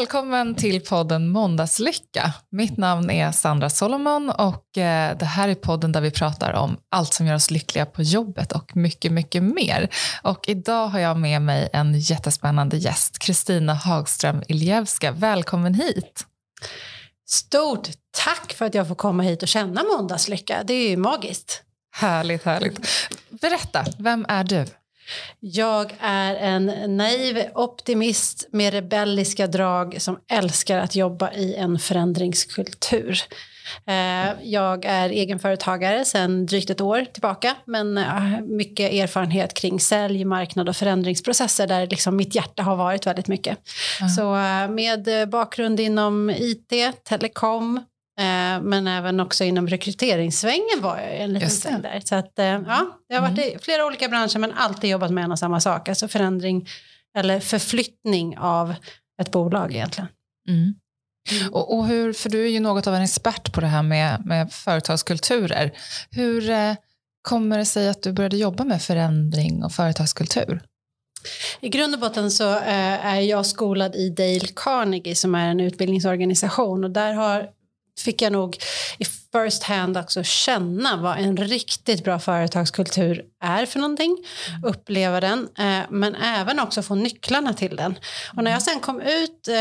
Välkommen till podden Måndagslycka. Mitt namn är Sandra Solomon och eh, det här är podden där vi pratar om allt som gör oss lyckliga på jobbet och mycket, mycket mer. Och idag har jag med mig en jättespännande gäst, Kristina Hagström Iljevska. Välkommen hit. Stort tack för att jag får komma hit och känna måndagslycka. Det är ju magiskt. Härligt, härligt. Berätta, vem är du? Jag är en naiv optimist med rebelliska drag som älskar att jobba i en förändringskultur. Eh, jag är egenföretagare sedan drygt ett år tillbaka men har mycket erfarenhet kring sälj, marknad och förändringsprocesser där liksom mitt hjärta har varit väldigt mycket. Mm. Så eh, med bakgrund inom IT, telekom, Eh, men även också inom rekryteringssvängen var jag en liten sväng där. Så att, eh, ja, jag har varit i flera olika branscher men alltid jobbat med en och samma sak. Alltså förändring eller förflyttning av ett bolag egentligen. Mm. Mm. Och, och, hur, för du är ju något av en expert på det här med, med företagskulturer. Hur eh, kommer det sig att du började jobba med förändring och företagskultur? I grund och botten så eh, är jag skolad i Dale Carnegie som är en utbildningsorganisation och där har fick jag nog first hand också känna vad en riktigt bra företagskultur är för någonting, uppleva den, eh, men även också få nycklarna till den. Och när jag sen kom ut, eh,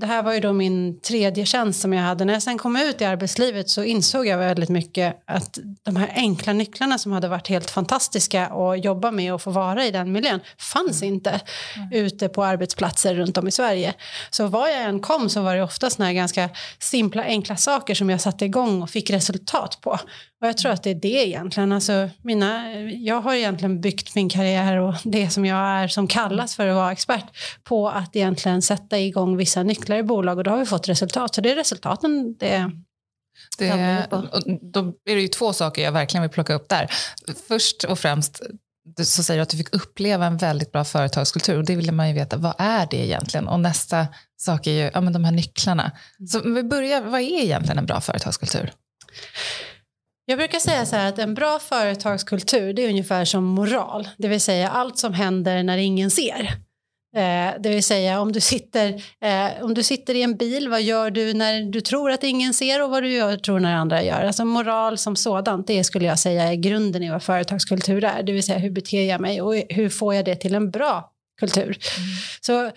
det här var ju då min tredje tjänst som jag hade, när jag sen kom ut i arbetslivet så insåg jag väldigt mycket att de här enkla nycklarna som hade varit helt fantastiska att jobba med och få vara i den miljön fanns mm. inte mm. ute på arbetsplatser runt om i Sverige. Så var jag än kom så var det ofta såna här ganska simpla, enkla saker som jag satte igång och fick resultat på. Och jag tror att det är det egentligen. Alltså mina, jag har egentligen byggt min karriär och det som jag är som kallas för att vara expert på att egentligen sätta igång vissa nycklar i bolag och då har vi fått resultat. Så det är resultaten det det, då är det ju två saker jag verkligen vill plocka upp där. Först och främst så säger du att du fick uppleva en väldigt bra företagskultur och det vill man ju veta, vad är det egentligen? Och nästa sak är ju ja, men de här nycklarna. Så vi börjar, vad är egentligen en bra företagskultur? Jag brukar säga så här att en bra företagskultur det är ungefär som moral, det vill säga allt som händer när ingen ser. Eh, det vill säga om du, sitter, eh, om du sitter i en bil, vad gör du när du tror att ingen ser och vad du gör, tror när andra gör? Alltså moral som sådant, det skulle jag säga är grunden i vad företagskultur är. Det vill säga hur beter jag mig och hur får jag det till en bra kultur? Mm. Så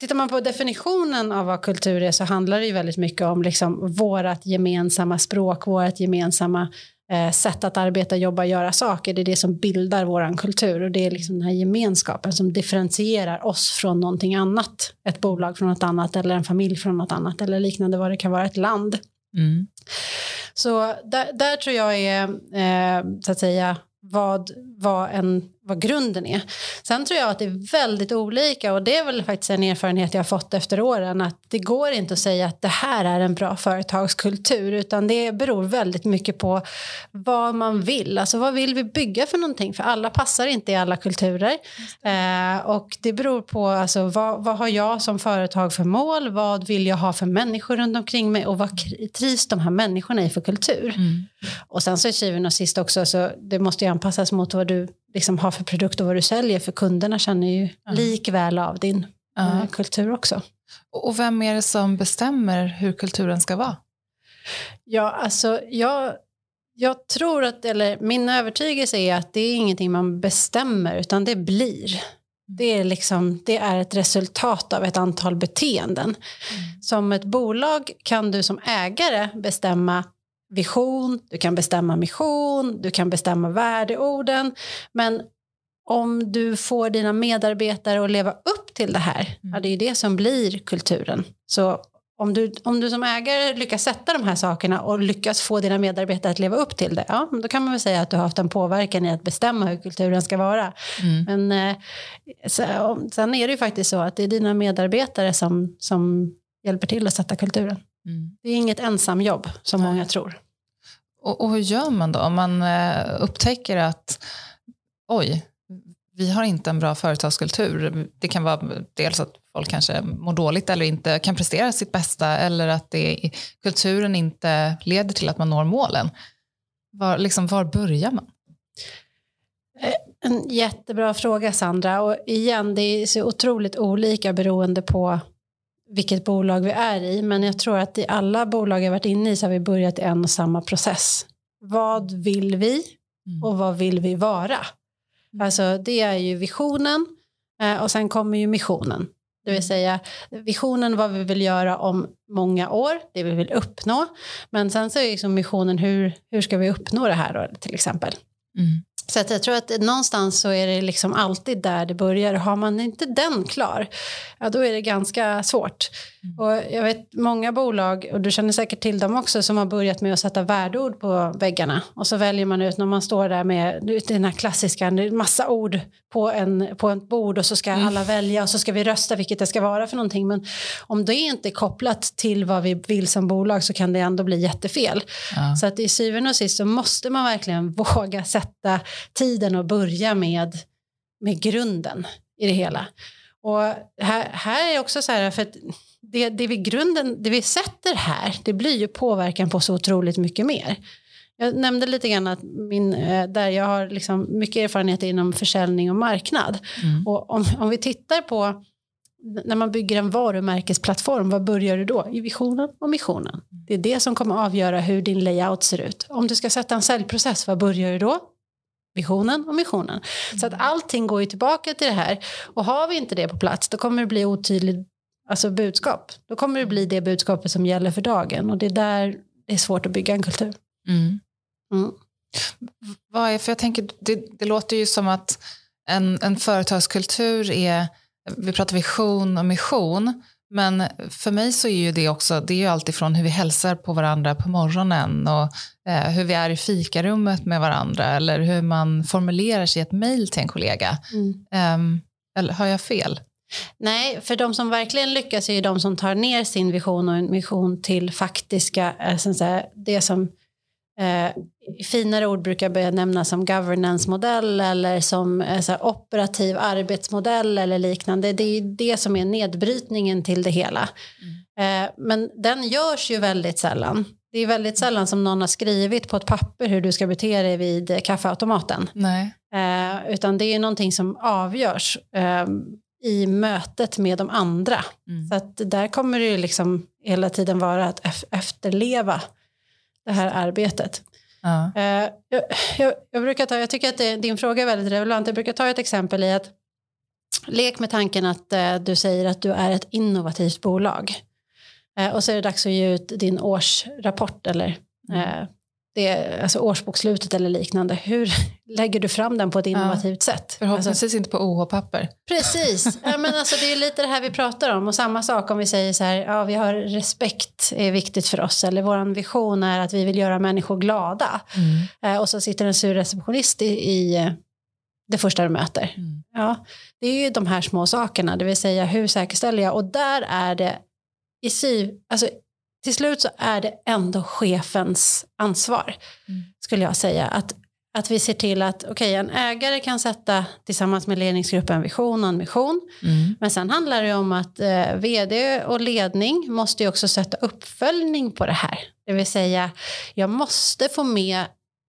Tittar man på definitionen av vad kultur är så handlar det ju väldigt mycket om liksom vårt gemensamma språk, vårt gemensamma eh, sätt att arbeta, jobba, göra saker. Det är det som bildar vår kultur och det är liksom den här gemenskapen som differentierar oss från någonting annat. Ett bolag från något annat eller en familj från något annat eller liknande vad det kan vara, ett land. Mm. Så där, där, tror jag är, eh, så att säga, vad, vad, en, vad grunden är. Sen tror jag att det är väldigt olika och det är väl faktiskt en erfarenhet jag har fått efter åren att det går inte att säga att det här är en bra företagskultur utan det beror väldigt mycket på vad man vill. Alltså vad vill vi bygga för någonting? För alla passar inte i alla kulturer. Eh, och det beror på alltså, vad, vad har jag som företag för mål? Vad vill jag ha för människor runt omkring mig och vad trivs de här människorna i för kultur? Mm. Och sen så är syvende och sist också så det måste ju anpassas mot vad du liksom har för produkt och vad du säljer för kunderna känner ju mm. likväl av din mm. kultur också. Och vem är det som bestämmer hur kulturen ska vara? Ja, alltså jag, jag tror att, eller min övertygelse är att det är ingenting man bestämmer utan det blir. Det är, liksom, det är ett resultat av ett antal beteenden. Mm. Som ett bolag kan du som ägare bestämma vision, du kan bestämma mission, du kan bestämma värdeorden. Men om du får dina medarbetare att leva upp till det här, mm. ja, det är det som blir kulturen. Så om du, om du som ägare lyckas sätta de här sakerna och lyckas få dina medarbetare att leva upp till det, ja, då kan man väl säga att du har haft en påverkan i att bestämma hur kulturen ska vara. Mm. Men eh, så, sen är det ju faktiskt så att det är dina medarbetare som, som hjälper till att sätta kulturen. Mm. Det är inget ensamjobb som många tror. Och, och, hur gör man då om man eh, upptäcker att oj, vi har inte en bra företagskultur. Det kan vara dels att folk kanske mår dåligt eller inte kan prestera sitt bästa eller att det, kulturen inte leder till att man når målen. Var, liksom, var börjar man? Eh, en jättebra fråga Sandra och igen det är så otroligt olika beroende på vilket bolag vi är i. Men jag tror att i alla bolag jag varit inne i så har vi börjat i en och samma process. Vad vill vi Mm. och vad vill vi vara? Mm. Alltså det är ju visionen eh, och sen kommer ju missionen. Det vill säga visionen vad vi vill göra om många år, det vi vill uppnå. Men sen så är liksom missionen hur, hur ska vi uppnå det här då, till exempel. Mm. Så att jag tror att någonstans så är det liksom alltid där det börjar. Har man inte den klar, ja, då är det ganska svårt. Mm. Och jag vet många bolag, och du känner säkert till dem också, som har börjat med att sätta värdeord på väggarna. Och så väljer man ut när man står där med den här klassiska, massa ord på, en, på ett bord och så ska Mm. alla välja och så ska vi rösta vilket det ska vara för någonting. Men om det inte är kopplat till vad vi vill som bolag så kan det ändå bli jättefel. Ja. Så att i syvende och sist så måste man verkligen våga sätta tiden och börja med, med grunden i det hela. Och här, här är också så här, för att det, det, vi grunden, det vi sätter här, det blir ju påverkan på så otroligt mycket mer. Jag nämnde lite grann att min, eh, där jag har liksom mycket erfarenhet inom försäljning och marknad. Mm. Och om, om vi tittar på när man bygger en varumärkesplattform, vad börjar du då? I visionen och missionen. Det är det som kommer avgöra hur din layout ser ut. Om du ska sätta en säljprocess, vad börjar du då? Visionen och missionen. Så att allting går ju tillbaka till det här. Och har vi inte det på plats, då kommer det bli otydligt alltså budskap. Då kommer det bli det budskapet som gäller för dagen. Och det är där det är svårt att bygga en kultur. Mm. Mm. Vad är, för jag tänker, det, det låter ju som att en, en företagskultur är, vi pratar vision och mission, men för mig så är ju det också, det är ju alltifrån hur vi hälsar på varandra på morgonen och eh, hur vi är i fikarummet med varandra eller hur man formulerar sig i ett mejl till en kollega. Mm. Ehm, eller har jag fel? Nej, för de som verkligen lyckas är ju de som tar ner sin vision och en mission till faktiska, eh, så att säga, det som eh, i finare ord brukar benämnas som governance-modell eller som så här, operativ arbetsmodell eller liknande. Det är ju det som är nedbrytningen till det hela. Eh, men den görs ju väldigt sällan. Det är väldigt sällan som någon har skrivit på ett papper hur du ska bete dig vid kaffeautomaten. Eh, utan det är någonting som avgörs eh, i mötet med de andra. Mm. Så att där kommer det ju liksom hela tiden vara att ef- efterleva det här arbetet. Ja. Eh, jag, jag, jag, brukar ta, jag tycker att det, din fråga är väldigt relevant. Jag brukar ta ett exempel i att lek med tanken att eh, du säger att du är ett innovativt bolag. Eh, och så är det dags att ge ut din årsrapport eller eh, det, alltså årsbokslutet eller liknande. Hur lägger du fram den på ett innovativt sätt? Alltså, Förhoppningsvis inte på OH-papper. Precis, ja, men alltså, det är lite det här vi pratar om och samma sak om vi säger så här, ja vi har respekt är viktigt för oss eller vår vision är att vi vill göra människor glada Mm. eh, och så sitter en sur receptionist i, i eh, det första du möter. Mm. Ja, det är ju de här små sakerna, det vill säga hur säkerställer jag och där är det i sy, alltså till slut så är det ändå chefens ansvar Mm. skulle jag säga att att vi ser till att okej, en ägare kan sätta tillsammans med ledningsgruppen en vision och en mission. Mm. Men sen handlar det om att eh, vd och ledning måste ju också sätta uppföljning på det här. Det vill säga, jag måste få med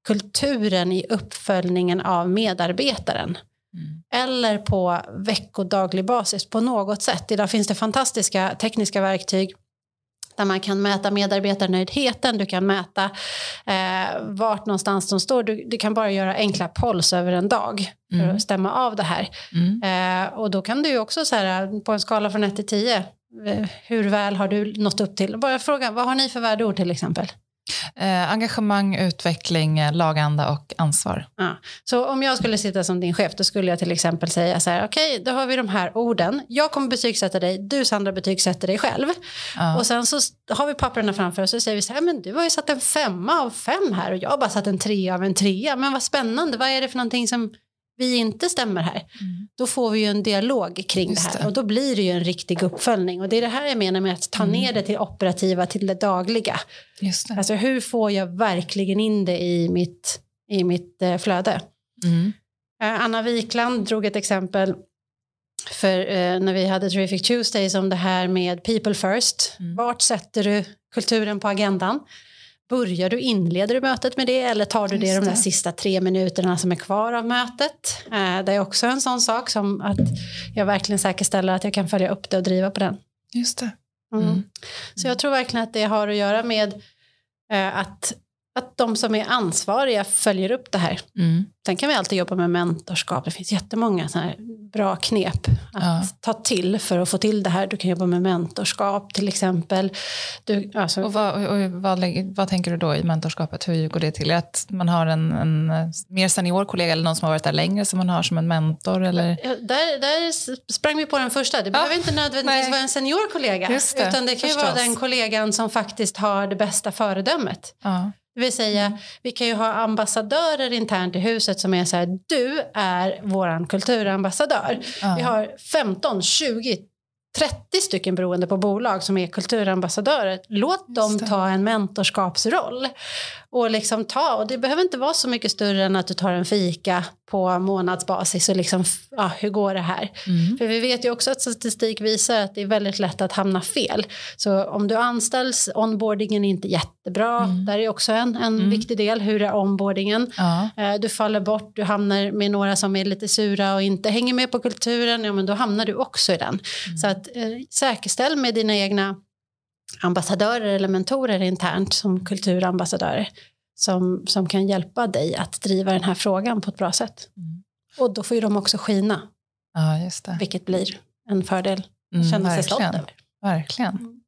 kulturen i uppföljningen av medarbetaren. Mm. Eller på veckodaglig basis på något sätt. Idag finns det fantastiska tekniska verktyg där man kan mäta medarbetarnöjdheten, du kan mäta eh, vart någonstans de står. Du, du kan bara göra enkla polls över en dag för Mm. att stämma av det här. Mm. Eh, och då kan du också så här, på en skala från 1 till 10, eh, hur väl har du nått upp till? Bara fråga, vad har ni för värdeord till exempel? Eh, engagemang, utveckling, eh, laganda och ansvar. Ja. Så om jag skulle sitta som din chef, då skulle jag till exempel säga så här, okej, då har vi de här orden. Jag kommer betygsätta dig, du Sandra betygsätter dig själv. Ja. Och sen så har vi papperna framför oss och så säger vi så här, men du har ju satt en femma av fem här och jag har bara satt en trea av en trea. Men vad spännande, vad är det för någonting som vi inte stämmer här? Mm. Då får vi ju en dialog kring Just det här det. och då blir det ju en riktig uppföljning. Och det är det här jag menar med att ta Mm. ner det till operativa, till det dagliga. Just det. Alltså hur får jag verkligen in det i mitt, i mitt eh, flöde? Mm. Eh, Anna Wikland drog ett exempel för eh, när vi hade Terrific Tuesdays om det här med people first. Mm. Vart sätter du kulturen på agendan? Börjar du, inleder du mötet med det eller tar du det Just de där det. sista tre minuterna som är kvar av mötet? Eh, det är också en sån sak som att jag verkligen säkerställer att jag kan följa upp det och driva på den. Just det. Mm. Mm. Så jag tror verkligen att det har att göra med eh, att att de som är ansvariga följer upp det här. Mm. Sen kan vi alltid jobba med mentorskap. Det finns jättemånga såna här bra knep att ja. ta till för att få till det här. Du kan jobba med mentorskap till exempel. Du, alltså... och vad, och vad, vad, tänker du då i mentorskapet? Hur går det till? Att man har en, en, mer senior kollega eller någon som har varit där längre som man har som en mentor? Eller? Där, där sprang vi på den första. Det ja. behöver inte nödvändigtvis vara en senior kollega. Det, utan det kan ju vara den kollegan som faktiskt har det bästa föredömet. Ja. Det vill säga, mm. vi kan ju ha ambassadörer internt i huset som är så här, du är våran kulturambassadör. Mm. Vi har 15, 20, 30 stycken beroende på bolag som är kulturambassadörer. Låt dem ta en mentorskapsroll. Och liksom ta, och det behöver inte vara så mycket större än att du tar en fika på månadsbasis och liksom, ja, hur går det här? Mm. För vi vet ju också att statistik visar att det är väldigt lätt att hamna fel. Så om du anställs, onboardingen är inte jättebra. Mm. Där är också en, en mm. viktig del, hur är onboardingen? Ja. Eh, du faller bort, du hamnar med några som är lite sura och inte hänger med på kulturen, ja men då hamnar du också i den. Mm. Så att eh, säkerställ med dina egna ambassadörer eller mentorer internt som kulturambassadörer som, som kan hjälpa dig att driva den här frågan på ett bra sätt. Mm. Och då får ju de också skina, ja, just det. vilket blir en fördel. Mm, Känna sig stolt över. Verkligen. Mm.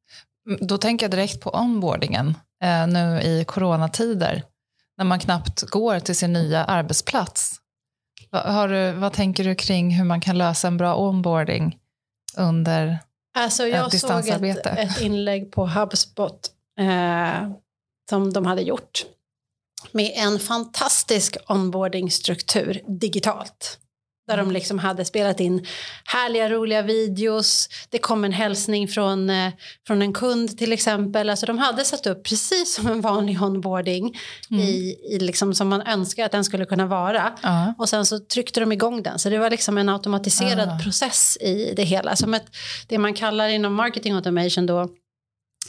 mm. Då tänker jag direkt på onboardingen eh, nu i coronatider när man knappt går till sin nya arbetsplats. Har du, vad tänker du kring hur man kan lösa en bra onboarding under Alltså jag såg ett, ett, inlägg på HubSpot eh, som de hade gjort med en fantastisk onboardingstruktur digitalt. Där de mm. liksom hade spelat in härliga roliga videos. Det kom en hälsning från, eh, från en kund till exempel. Alltså de hade satt upp precis som en vanlig onboarding mm. i, i liksom som man önskar att den skulle kunna vara. Uh. Och sen så tryckte de igång den. Så det var liksom en automatiserad uh. process i det hela. Som ett, det man kallar inom marketing automation då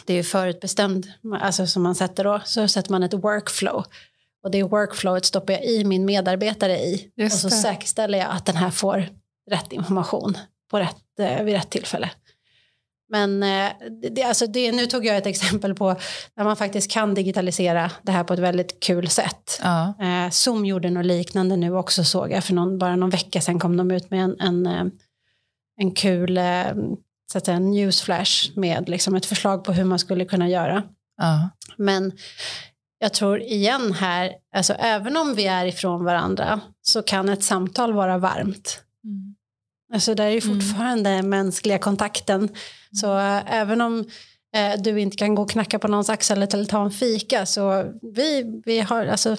det är förutbestämd, alltså som man sätter då, så sätter man ett workflow. Och det workflowet stoppar jag i min medarbetare i. Just och så det. säkerställer jag att den här får rätt information på rätt, eh, vid rätt tillfälle. Men eh, det, alltså det, nu tog jag ett exempel på när man faktiskt kan digitalisera det här på ett väldigt kul sätt. Ja. Eh, Zoom gjorde något liknande nu också såg jag. För någon, bara någon vecka sedan kom de ut med en, en, en kul så att säga, newsflash med liksom ett förslag på hur man skulle kunna göra. Ja. Men jag tror igen här, alltså även om vi är ifrån varandra så kan ett samtal vara varmt. Mm. Alltså där är ju mm. fortfarande mm. mänskliga kontakten. Mm. Så äh, även om äh, du inte kan gå och knacka på någons axel eller ta en fika så vi, vi har, alltså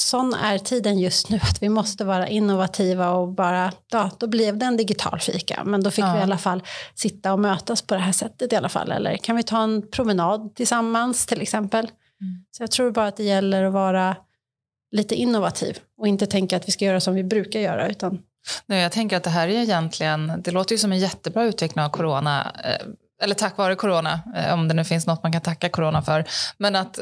sån är tiden just nu att vi måste vara innovativa och bara, ja, då blev det en digital fika. Men då fick ja. vi i alla fall sitta och mötas på det här sättet i alla fall. Eller kan vi ta en promenad tillsammans till exempel? Mm. Så jag tror bara att det gäller att vara lite innovativ och inte tänka att vi ska göra som vi brukar göra. Utan... Nej, jag tänker att det här är egentligen, det låter ju som en jättebra utveckling av corona, eh, eller tack vare corona, eh, om det nu finns något man kan tacka corona för, men att,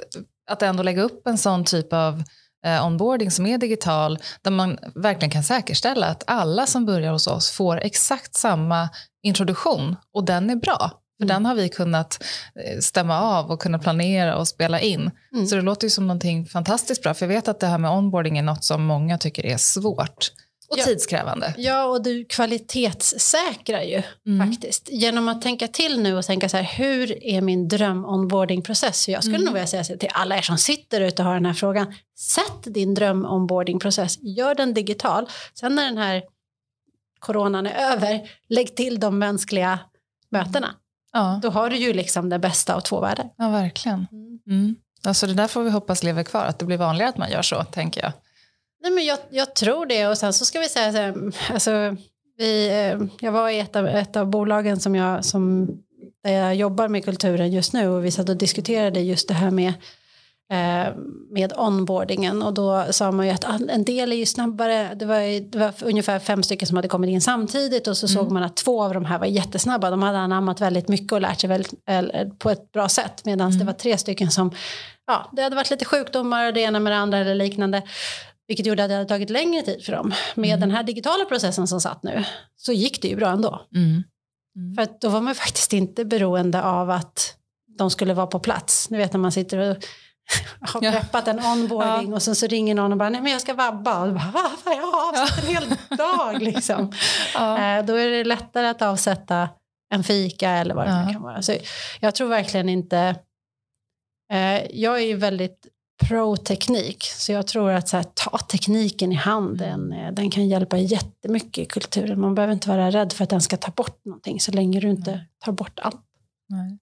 att ändå lägga upp en sån typ av eh, onboarding som är digital, där man verkligen kan säkerställa att alla som börjar hos oss får exakt samma introduktion och den är bra. För mm. den har vi kunnat eh, stämma av och kunna planera och spela in. Mm. Så det låter ju som någonting fantastiskt bra. För jag vet att det här med onboarding är något som många tycker är svårt. Och ja. tidskrävande. Ja, och du kvalitetssäkrar ju mm. faktiskt. Genom att tänka till nu och tänka så här, hur är min dröm onboardingprocess? Jag skulle mm. nog vilja säga till alla er som sitter ute och har den här frågan, sätt din dröm onboardingprocess, gör den digital. Sen när den här coronan är över, lägg till de mänskliga mötena. Ja. Då har du ju liksom det bästa av två världar. Ja, verkligen. Mm. Mm. Alltså det där får vi hoppas lever kvar, att det blir vanligare att man gör så, tänker jag. Nej, men jag, jag tror det och sen så ska vi säga så här, alltså, vi, eh, jag var i ett av, ett av bolagen som jag, som, där jag jobbar med kulturen just nu och vi satt och diskuterade just det här med med onboardingen och då sa man ju att en del är ju snabbare. Det var, det var ungefär fem stycken som hade kommit in samtidigt och så mm. såg man att två av de här var jättesnabba. De hade anammat väldigt mycket och lärt sig väldigt, på ett bra sätt medan mm. det var tre stycken som ja, det hade varit lite sjukdomar det ena med det andra eller liknande. Vilket gjorde att det hade tagit längre tid för dem. Med mm. den här digitala processen som satt nu så gick det ju bra ändå. Mm. Mm. För då var man faktiskt inte beroende av att de skulle vara på plats. Ni vet när man sitter och har preppat en onboarding ja. och sen så ringer någon och bara nej men jag ska vabba och bara va? Jag har avsatt en hel dag liksom. Ja. Eh, då är det lättare att avsätta en fika eller vad det ja. kan vara. Så jag tror verkligen inte eh, jag är ju väldigt pro-teknik. Så jag tror att så här, ta tekniken i handen, mm. eh, den kan hjälpa jättemycket i kulturen. Man behöver inte vara rädd för att den ska ta bort någonting så länge du inte tar bort allt. Nej.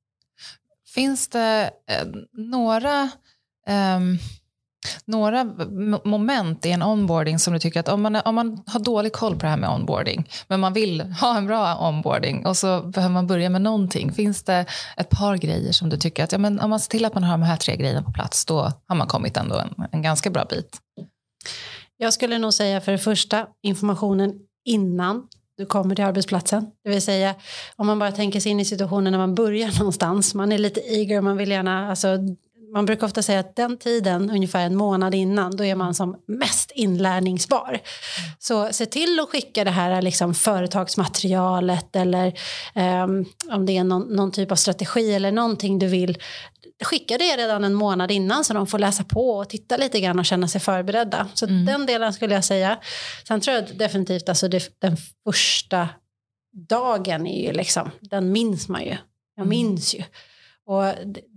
Finns det eh, några um, några moment i en onboarding som du tycker att om man, om man har dålig koll på det här med onboarding, men man vill ha en bra onboarding och så behöver man börja med någonting. Finns det ett par grejer som du tycker att ja, men om man ser till att man har de här tre grejerna på plats, då har man kommit ändå en, en ganska bra bit? Jag skulle nog säga för det första informationen innan du kommer till arbetsplatsen. Det vill säga om man bara tänker sig in i situationen när man börjar någonstans. Man är lite eager, man vill gärna, alltså, man brukar ofta säga att den tiden, ungefär en månad innan, då är man som mest inlärningsbar. Så se till att skicka det här liksom företagsmaterialet eller um, om det är någon, någon, typ av strategi eller någonting du vill skicka det redan en månad innan så de får läsa på och titta lite grann och känna sig förberedda. Så mm. den delen skulle jag säga. Sen tror jag definitivt alltså det, den första dagen är ju liksom, den minns man ju. Jag mm. minns ju. Och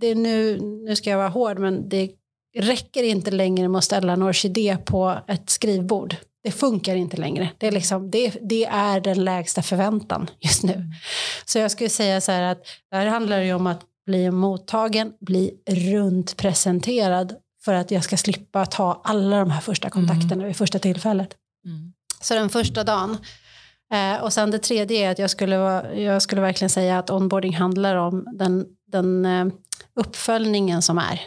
det är nu, nu ska jag vara hård, men det räcker inte längre med att ställa en orkidé på ett skrivbord. Det funkar inte längre. Det är, liksom, det, det är den lägsta förväntan just nu. Mm. Så jag skulle säga så här att det här handlar ju om att bli mottagen, bli runt presenterad för att jag ska slippa ta alla de här första kontakterna mm. vid första tillfället. Mm. Så den första dagen. Eh, och sen det tredje är att jag skulle, jag skulle verkligen säga att onboarding handlar om den den eh, uppföljningen som är.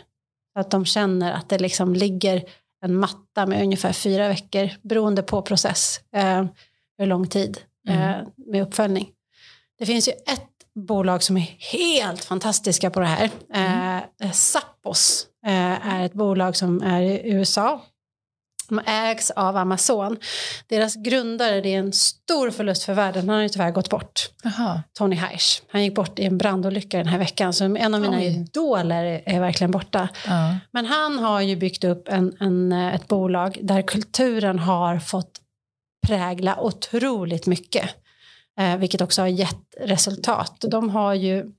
Att de känner att det liksom ligger en matta med ungefär fyra veckor beroende på process, eh, hur lång tid eh, mm. med uppföljning. Det finns ju ett bolag som är helt fantastiska på det här. Mm. Eh, Zappos eh, är ett bolag som är i USA ägs av Amazon. Deras grundare, det är en stor förlust för världen, han har ju tyvärr gått bort. Aha. Tony Heisch. Han gick bort i en brandolycka den här veckan, så en av mina Oj. idoler är, är, verkligen borta. Ja. Men han har ju byggt upp en, en, ett bolag där kulturen har fått prägla otroligt mycket. Eh, vilket också har gett resultat. De har ju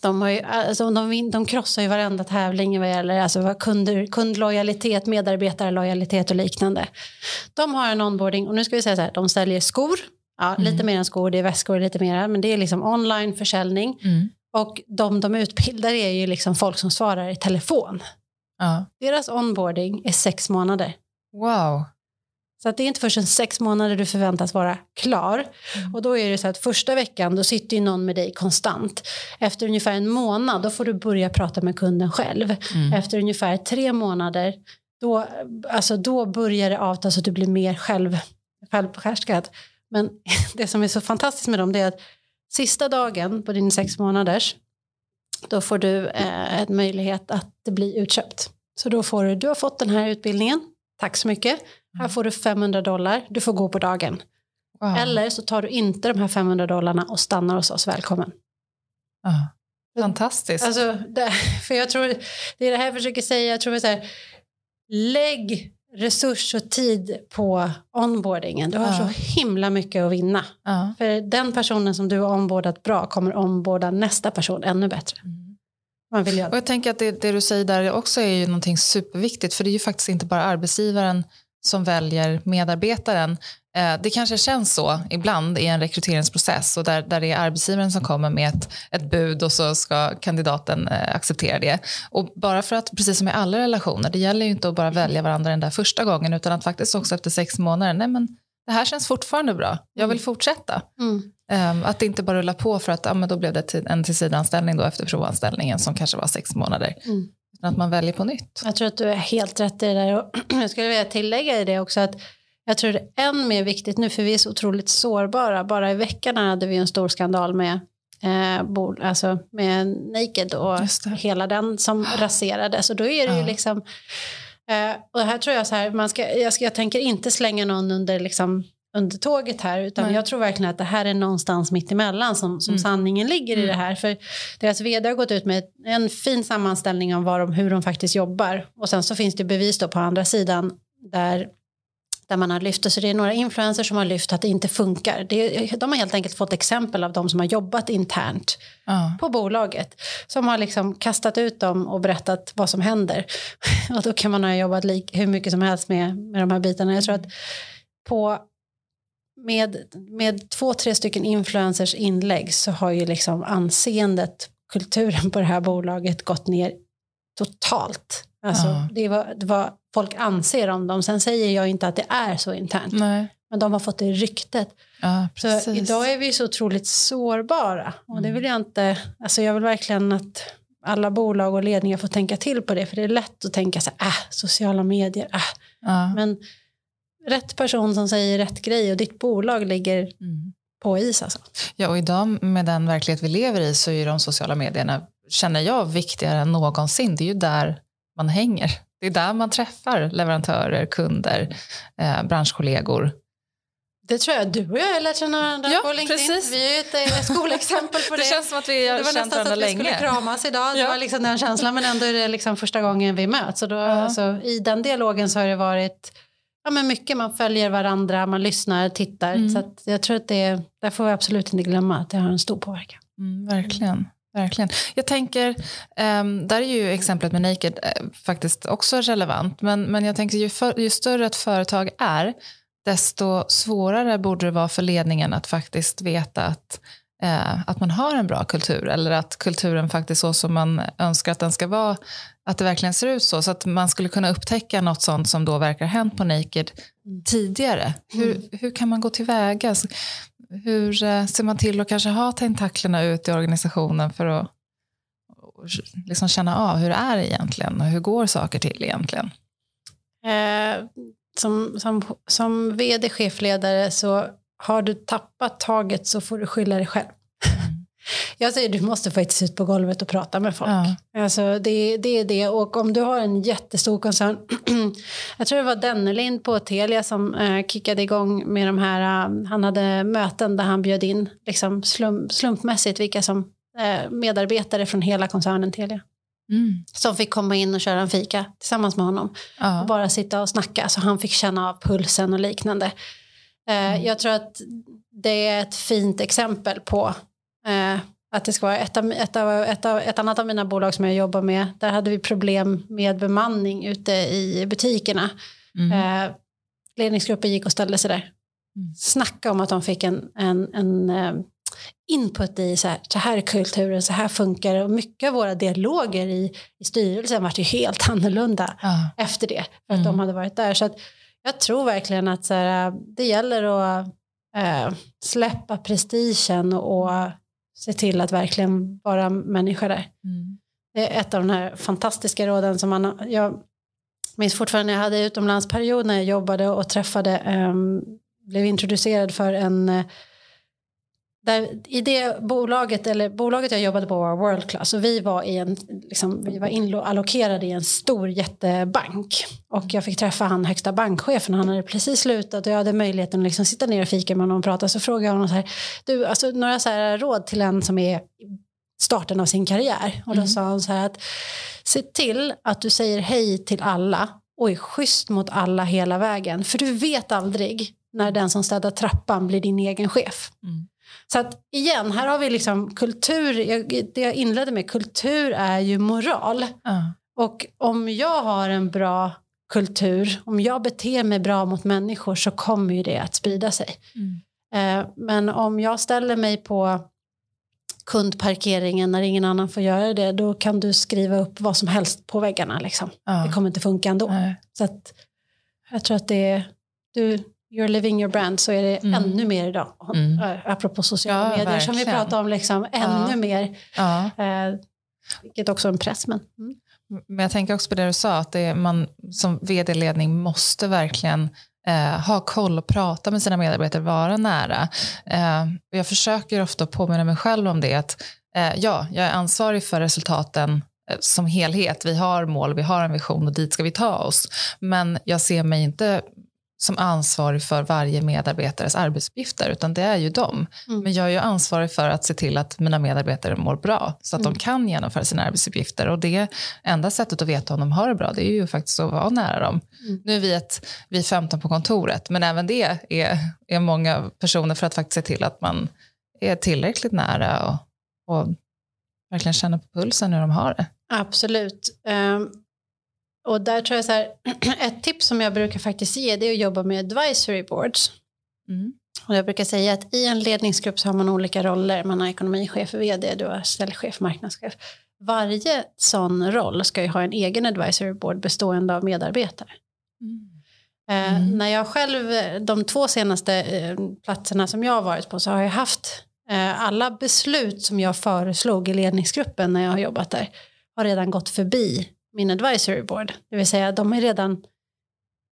de, har ju, alltså de, de krossar ju varenda tävling vad gäller alltså kunder, kundlojalitet, medarbetarlojalitet och liknande. De har en onboarding och nu ska vi säga så här, de säljer skor, ja, mm. lite mer än skor, det är väskor lite mer, men det är liksom online försäljning. Mm. Och de de utbildar är ju liksom folk som svarar i telefon. Ja. Deras onboarding är sex månader. Wow. Så att det är inte förrän sex månader du förväntas vara klar. Mm. Och då är det så att första veckan då sitter ju någon med dig konstant. Efter ungefär en månad då får du börja prata med kunden själv. Mm. Efter ungefär tre månader då, alltså då börjar det avta så att du blir mer själv, självbehärskad. Men det som är så fantastiskt med dem det är att sista dagen på din sex månaders då får du eh, en möjlighet att bli utköpt. Så då får du, du har fått den här utbildningen, tack så mycket. Här får du 500 dollar, du får gå på dagen. Wow. Eller så tar du inte de här 500 dollarna och stannar hos oss, välkommen. Ah. Fantastiskt. Alltså, det, för jag tror, det är det här jag försöker säga, jag tror så här, lägg resurs och tid på onboardingen. Du har ja. så himla mycket att vinna. Ja. För den personen som du har onboardat bra kommer onboarda nästa person ännu bättre. Mm. Man vill göra. Och jag tänker att det, det, du säger där också är ju någonting superviktigt för det är ju faktiskt inte bara arbetsgivaren som väljer medarbetaren. Eh, det kanske känns så ibland i en rekryteringsprocess och där, där det är arbetsgivaren som kommer med ett, ett bud och så ska kandidaten eh, acceptera det. Och bara för att, precis som i alla relationer, det gäller ju inte att bara välja varandra den där första gången utan att faktiskt också efter sex månader, nej men det här känns fortfarande bra, jag vill fortsätta. Mm. Um, att det inte bara rulla på för att ja, men då blev det en tillsvidareanställning då efter provanställningen som kanske var sex månader. Mm att man väljer på nytt. Jag tror att du är helt rätt i det där. Och jag skulle vilja tillägga i det också att jag tror det är än mer viktigt nu för vi är så otroligt sårbara. Bara i veckan hade vi en stor skandal med eh, bol, alltså med Naked och hela den som raserades. Och då är det ju liksom eh, och här tror jag så här, man ska, jag, ska, jag tänker inte slänga någon under liksom under tåget här utan Nej. jag tror verkligen att det här är någonstans mitt emellan som, som Mm. sanningen ligger i Mm. det här. För deras vd har gått ut med en fin sammanställning om vad de, hur de faktiskt jobbar och sen så finns det bevis då på andra sidan där där man har lyft, så det är några influencers som har lyft att det inte funkar. Det, de har helt enkelt fått exempel av de som har jobbat internt Ja. på bolaget som har liksom kastat ut dem och berättat vad som händer. Och då kan man ha jobbat lik, hur mycket som helst med, med de här bitarna. Jag tror att på, med, med två, tre stycken influencers inlägg så har ju liksom anseendet, kulturen på det här bolaget gått ner totalt. Alltså, Ja. det, var, det var folk anser om dem. Sen säger jag inte att det är så internt. Nej. Men de har fått det ryktet. Ja, Så idag är vi så otroligt sårbara. Och det Mm. vill jag inte, alltså jag vill verkligen att alla bolag och ledningar får tänka till på det. För det är lätt att tänka så här, äh, sociala medier, äh. ja. Men rätt person som säger rätt grej och ditt bolag ligger Mm. på is alltså. Ja, och idag med den verklighet vi lever i så är ju de sociala medierna, känner jag, viktigare än någonsin. Det är ju där man hänger. Det är där man träffar leverantörer, kunder, eh, branschkollegor. Det tror jag du och jag har lärt känna varandra Ja, på LinkedIn. precis. Vi är ju ett eh, skolexempel på det. Det känns som att vi har det var känt nästan så varandra att vi skulle länge. kramas idag. Det Ja. var liksom den känslan. Men ändå är det liksom första gången vi möts. Och då, Ja. alltså, I den dialogen så har det varit ja, men mycket. Man följer varandra, man lyssnar, tittar. Mm. Så jag tror att det, där får vi absolut inte glömma att det har en stor påverkan. Mm, verkligen. Verkligen. Jag tänker, ehm, där är ju exemplet med Naked eh, faktiskt också relevant, men, men jag tänker ju, för, ju större ett företag är, desto svårare borde det vara för ledningen att faktiskt veta att, eh, att man har en bra kultur, eller att kulturen faktiskt så som man önskar att den ska vara, att det verkligen ser ut så, så att man skulle kunna upptäcka något sånt som då verkar ha hänt på Naked tidigare. Hur, hur kan man gå tillväga? Hur eh, ser man till att kanske ha tentaklerna ut i organisationen för att liksom känna av hur det är egentligen och hur går saker till egentligen? Eh, som, som, som vd, chefledare, så har du tappat taget så får du skylla dig själv. Jag säger du måste faktiskt ut på golvet och prata med folk. Ja. Alltså det, det är det. Och om du har en jättestor koncern. jag tror det var Dennelind på Telia som eh, kickade igång med de här. eh, han hade möten där han bjöd in liksom slump, slumpmässigt vilka som eh, medarbetare från hela koncernen Telia. Mm. Som fick komma in och köra en fika tillsammans med honom. Och Ja. bara sitta och snacka så han fick känna av pulsen och liknande. Eh, Mm. Jag tror att det är ett fint exempel på eh, att det ska vara ett, av, ett, av, ett, av, ett annat av mina bolag som jag jobbar med. Där hade vi problem med bemanning ute i butikerna. Mm. Eh, ledningsgruppen gick och ställde sig där. Mm. Snacka om att de fick en, en, en eh, input i så här, så här är kulturen, så här funkar det. Och mycket av våra dialoger i, i styrelsen var ju helt annorlunda Ja. efter det. För att Mm. de hade varit där. Så att jag tror verkligen att så här, det gäller att eh, släppa prestigen och se till att verkligen vara människa där. Mm. Det är ett av de här fantastiska råden som man, jag minns fortfarande, jag hade utomlandsperiod när jag jobbade och träffade, ehm, blev introducerad för en eh, där, I det bolaget, eller bolaget jag jobbade på var World Class och vi var, i en, liksom, vi var inallokerade i en stor jättebank. Och jag fick träffa han högsta bankchefen, han hade precis slutat och jag hade möjligheten att liksom sitta ner och fika med honom och prata. Så frågade jag honom så här, du, alltså, några så här råd till en som är i starten av sin karriär. Och då Mm. sa han så här att se till att du säger hej till alla och är schysst mot alla hela vägen. För du vet aldrig när den som städar trappan blir din egen chef. Mm. Så att igen, här har vi liksom kultur, det jag inledde med, kultur är ju moral. Ja. Och om jag har en bra kultur, om jag beter mig bra mot människor så kommer ju det att sprida sig. Mm. Eh, men om jag ställer mig på kundparkeringen när ingen annan får göra det, då kan du skriva upp vad som helst på väggarna. Liksom. Ja. Det kommer inte funka ändå. Nej. Så att jag tror att det är, du, you're living your brand, så är det Mm. ännu mer idag. Mm. Äh, Apropå sociala Ja, medier som vi verkligen. pratar om, liksom, ännu Ja. mer. Ja. Eh, vilket också är en press. Men, mm. Men jag tänker också på det du sa, att det är, man som vd-ledning måste verkligen eh, ha koll och prata med sina medarbetare, vara nära. Eh, jag försöker ofta påminna mig själv om det, att eh, ja, jag är ansvarig för resultaten eh, som helhet. Vi har mål, vi har en vision och dit ska vi ta oss. Men jag ser mig inte som ansvarig för varje medarbetares arbetsuppgifter, utan det är ju dem. Mm. Men jag är ju ansvarig för att se till att mina medarbetare mår bra, så att mm. de kan genomföra sina arbetsuppgifter. Och det enda sättet att veta om de har det bra, det är ju faktiskt att vara nära dem. Mm. Nu är vi, ett, vi är 15 på kontoret, men även det är, är många personer för att faktiskt se till att man är tillräckligt nära och, och verkligen känner på pulsen hur de har det. Absolut. Um, och där tror jag så här, ett tips som jag brukar faktiskt ge det är att jobba med advisory boards. Mm. Och jag brukar säga att i en ledningsgrupp så har man olika roller. Man har ekonomichef, vd, du har ställchef, marknadschef. Varje sån roll ska ju ha en egen advisory board bestående av medarbetare. Mm. Eh, mm. när jag själv, de två senaste eh, platserna som jag har varit på så har jag haft eh, alla beslut som jag föreslog i ledningsgruppen när jag har jobbat där har redan gått förbi min advisory board. Det vill säga de är redan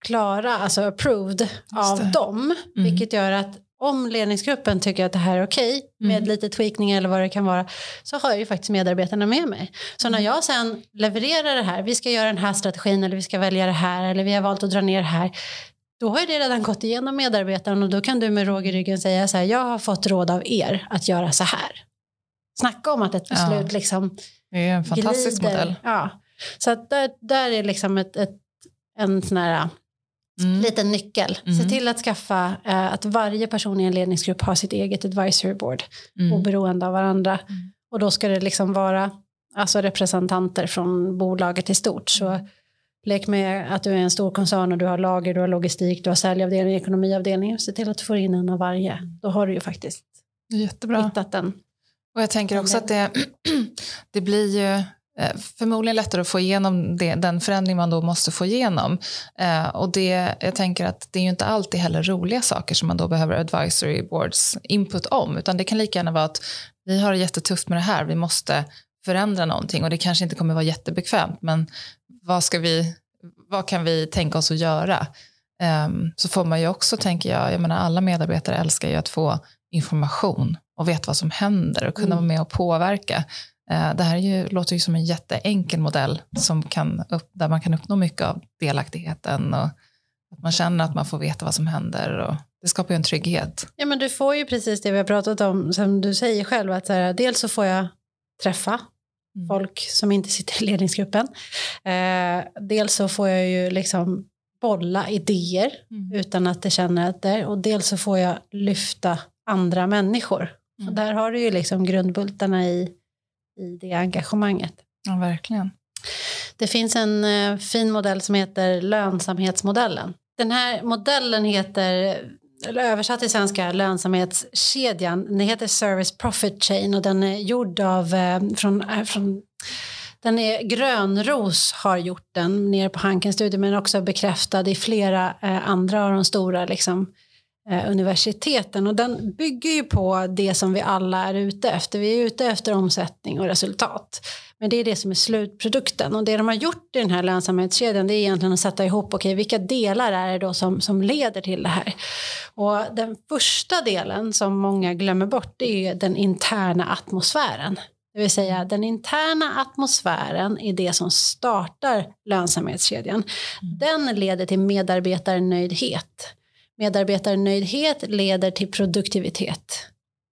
klara, alltså approved av dem. Mm. Vilket gör att om ledningsgruppen tycker att det här är okej okay, med mm. lite tweakning eller vad det kan vara så har ju faktiskt medarbetarna med mig. Så när jag sen levererar det här, vi ska göra den här strategin eller vi ska välja det här eller vi har valt att dra ner det här. Då har det redan gått igenom medarbetaren och då kan du med råg i ryggen säga så här, jag har fått råd av er att göra så här. Snacka om att ett beslut ja. liksom Det är en fantastisk glider. modell. Ja. Så att där, där är liksom ett, ett, en sån här mm. liten nyckel. Mm. Se till att skaffa eh, att varje person i en ledningsgrupp har sitt eget advisory board mm. oberoende av varandra. Mm. Och då ska det liksom vara alltså representanter från bolaget i stort. Så mm. lek med att du är en stor koncern och du har lager, du har logistik, du har säljavdelning, ekonomiavdelning. Se till att du får in en av varje. Då har du ju faktiskt Jättebra. hittat den. Och jag tänker också att det, det blir ju förmodligen lättare att få igenom det, den förändring man då måste få igenom. Eh, och det, jag tänker att det är ju inte alltid heller roliga saker som man då behöver advisory boards input om, utan det kan lika gärna vara att vi har det jättetufft med det här, vi måste förändra någonting och det kanske inte kommer vara jättebekvämt, men vad, ska vi, vad kan vi tänka oss att göra? Um, så får man ju också, tänker jag, jag menar alla medarbetare älskar ju att få information och veta vad som händer och kunna mm. vara med och påverka. Eh, det här är ju, låter ju som en jätteenkel modell som kan upp, där man kan uppnå mycket av delaktigheten och att man känner att man får veta vad som händer. Och det skapar ju en trygghet. Ja, men du får ju precis det vi har pratat om, som du säger själv, att så här, dels så får jag träffa mm. folk som inte sitter i ledningsgruppen. Eh, dels så får jag ju liksom bolla idéer mm. utan att det känner att det är, och dels så får jag lyfta andra människor. Mm. Och där har du ju liksom grundbultarna i i det engagemanget. Ja, verkligen. Det finns en eh, fin modell som heter lönsamhetsmodellen. Den här modellen heter eller översatt till svenska lönsamhetskedjan. Den heter Service Profit Chain och den är gjord av eh, från, eh, från den är Grönros har gjort den nere på Hanken Studio men också bekräftad i flera andra av de stora liksom, universiteten. Och den bygger ju på det som vi alla är ute efter. Vi är ute efter omsättning och resultat. Men det är det som är slutprodukten. Och det de har gjort i den här lönsamhetskedjan det är egentligen att sätta ihop okay, vilka delar är det då som, som leder till det här. Och den första delen som många glömmer bort det är den interna atmosfären. Det vill säga den interna atmosfären är det som startar lönsamhetskedjan. Mm. Den leder till medarbetarnöjdhet. Medarbetarnöjdhet leder till produktivitet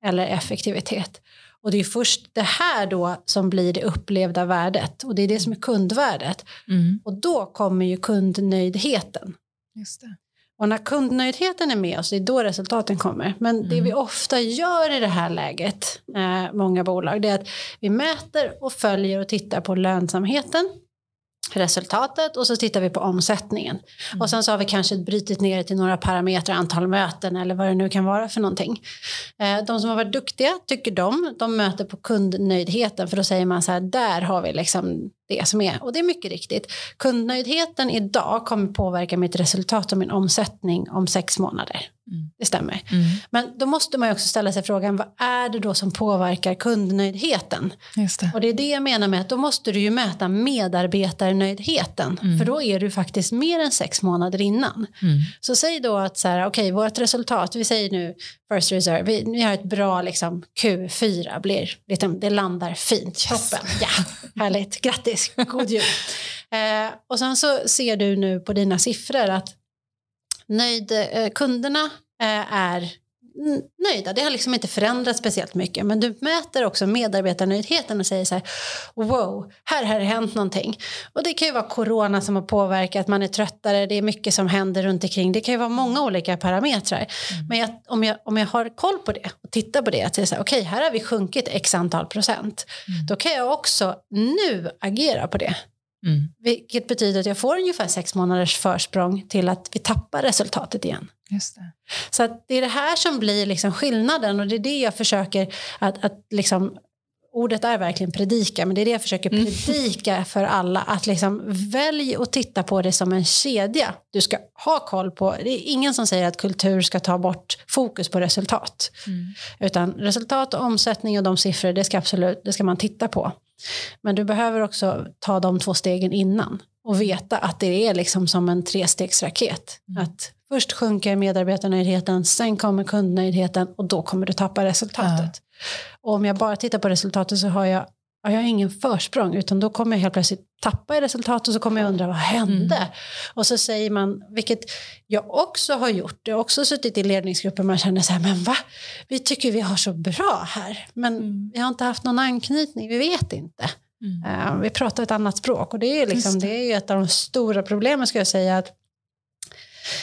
eller effektivitet. Och det är först det här då som blir det upplevda värdet och det är det som är kundvärdet. Mm. Och då kommer ju kundnöjdheten. Just det. Och när kundnöjdheten är med oss, det är då resultaten kommer. Men mm. det vi ofta gör i det här läget, eh, många bolag, det är att vi mäter och följer och tittar på lönsamheten resultatet och så tittar vi på omsättningen. Mm. Och sen så har vi kanske brutit ner det till några parametrar, antal möten eller vad det nu kan vara för någonting. Eh, de som har varit duktiga tycker de, de möter på kundnöjdheten för då säger man så här, där har vi liksom det som är. Och det är mycket riktigt. Kundnöjdheten idag kommer påverka mitt resultat och min omsättning om sex månader. Mm. Det stämmer. Mm. Men då måste man också ställa sig frågan, vad är det då som påverkar kundnöjdheten? Det. Och det är det jag menar med att då måste du ju mäta medarbetarnöjdheten. Mm. För då är du faktiskt mer än sex månader innan. Mm. Så säg då att så här, okej, okay, vårt resultat, vi säger nu First Reserve, vi, vi har ett bra liksom, Q4, blir, liksom, det landar fint, yes. toppen. Ja, härligt, grattis, god jul. Eh, och sen så ser du nu på dina siffror att nöjd, eh, kunderna eh, är nöjda. Det har liksom inte förändrats speciellt mycket. Men du mäter också medarbetarnöjdheten och säger så här, wow, här har det hänt någonting. Och det kan ju vara corona som har påverkat, man är tröttare, det är mycket som händer runt omkring. Det kan ju vara många olika parametrar. Mm. Men jag, om, jag, om jag har koll på det och tittar på det, att säga så här, okej, okay, här har vi sjunkit x antal procent. Mm. Då kan jag också nu agera på det. Mm. Vilket betyder att jag får ungefär sex månaders försprång till att vi tappar resultatet igen. Just det. Så det är det här som blir liksom skillnaden och det är det jag försöker att, att liksom, ordet är verkligen predika, men det är det jag försöker mm. predika mm. för alla. Att liksom välj och titta på det som en kedja. Du ska ha koll på, det är ingen som säger att kultur ska ta bort fokus på resultat. Mm. Utan resultat och omsättning och de siffror, det ska absolut, det ska man titta på. Men du behöver också ta de två stegen innan och veta att det är liksom som en trestegsraket. Mm. Att först sjunker medarbetarnöjdheten, sen kommer kundnöjdheten och då kommer du tappa resultatet. Ja. Och om jag bara tittar på resultatet så har jag, har jag ingen försprång utan då kommer jag helt plötsligt tappa i resultat och så kommer jag undra vad hände? Mm. Och så säger man, vilket jag också har gjort, jag har också suttit i ledningsgrupper man känner så här, men va? Vi tycker vi har så bra här, men mm. vi har inte haft någon anknytning, vi vet inte. Mm. Uh, vi pratar ett annat språk och det är, liksom, det. det är ju ett av de stora problemen ska jag säga, att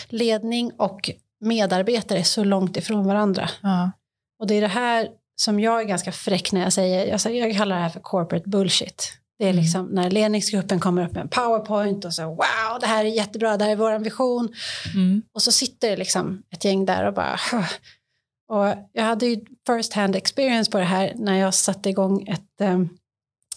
ledning och medarbetare är så långt ifrån varandra. Ja. Och det är det här som jag är ganska fräck när jag säger, jag, säger, jag kallar det här för corporate bullshit. Det är mm. liksom när ledningsgruppen kommer upp med en powerpoint och så wow, det här är jättebra, det här är vår vision. Mm. Och så sitter det liksom ett gäng där och bara och jag hade ju first hand experience på det här när jag satte igång ett um,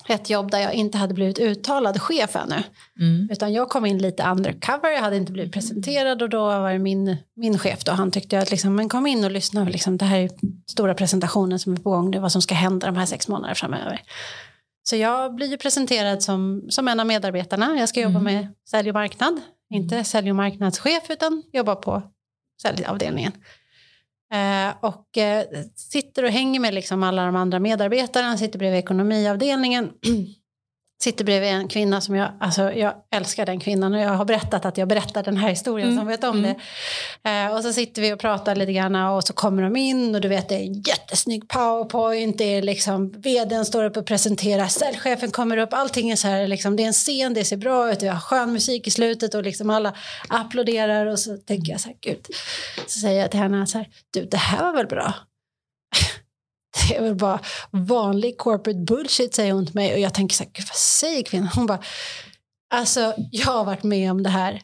ett jobb där jag inte hade blivit uttalad chef ännu. Mm. Utan jag kom in lite undercover, jag hade inte blivit presenterad och då var det min, min chef då, han tyckte att liksom, men kom in och lyssna, liksom, det här är stora presentationen som är på gång, det är vad som ska hända de här sex månaderna framöver. Så jag blir ju presenterad som, som en av medarbetarna, jag ska jobba mm. med sälj och marknad, inte sälj och marknadschef utan jobba på säljavdelningen. Eh, och eh, sitter och hänger med liksom alla de andra medarbetarna, sitter bredvid ekonomiavdelningen. sitter bredvid en kvinna som jag, alltså jag älskar den kvinnan och jag har berättat att jag berättar den här historien mm. som vet om mm. det. Eh, och så sitter vi och pratar lite grann och så kommer de in och du vet det är en jättesnygg powerpoint, det är liksom vdn står upp och presenterar, säljchefen kommer upp, allting är så här liksom, det är en scen, det ser bra ut, vi har skön musik i slutet och liksom alla applåderar och så tänker jag så här, gud, så säger jag till henne så här, du det här var väl bra? Det är väl bara vanlig corporate bullshit säger hon till mig och jag tänker så här, vad säger kvinnan? Hon bara, alltså jag har varit med om det här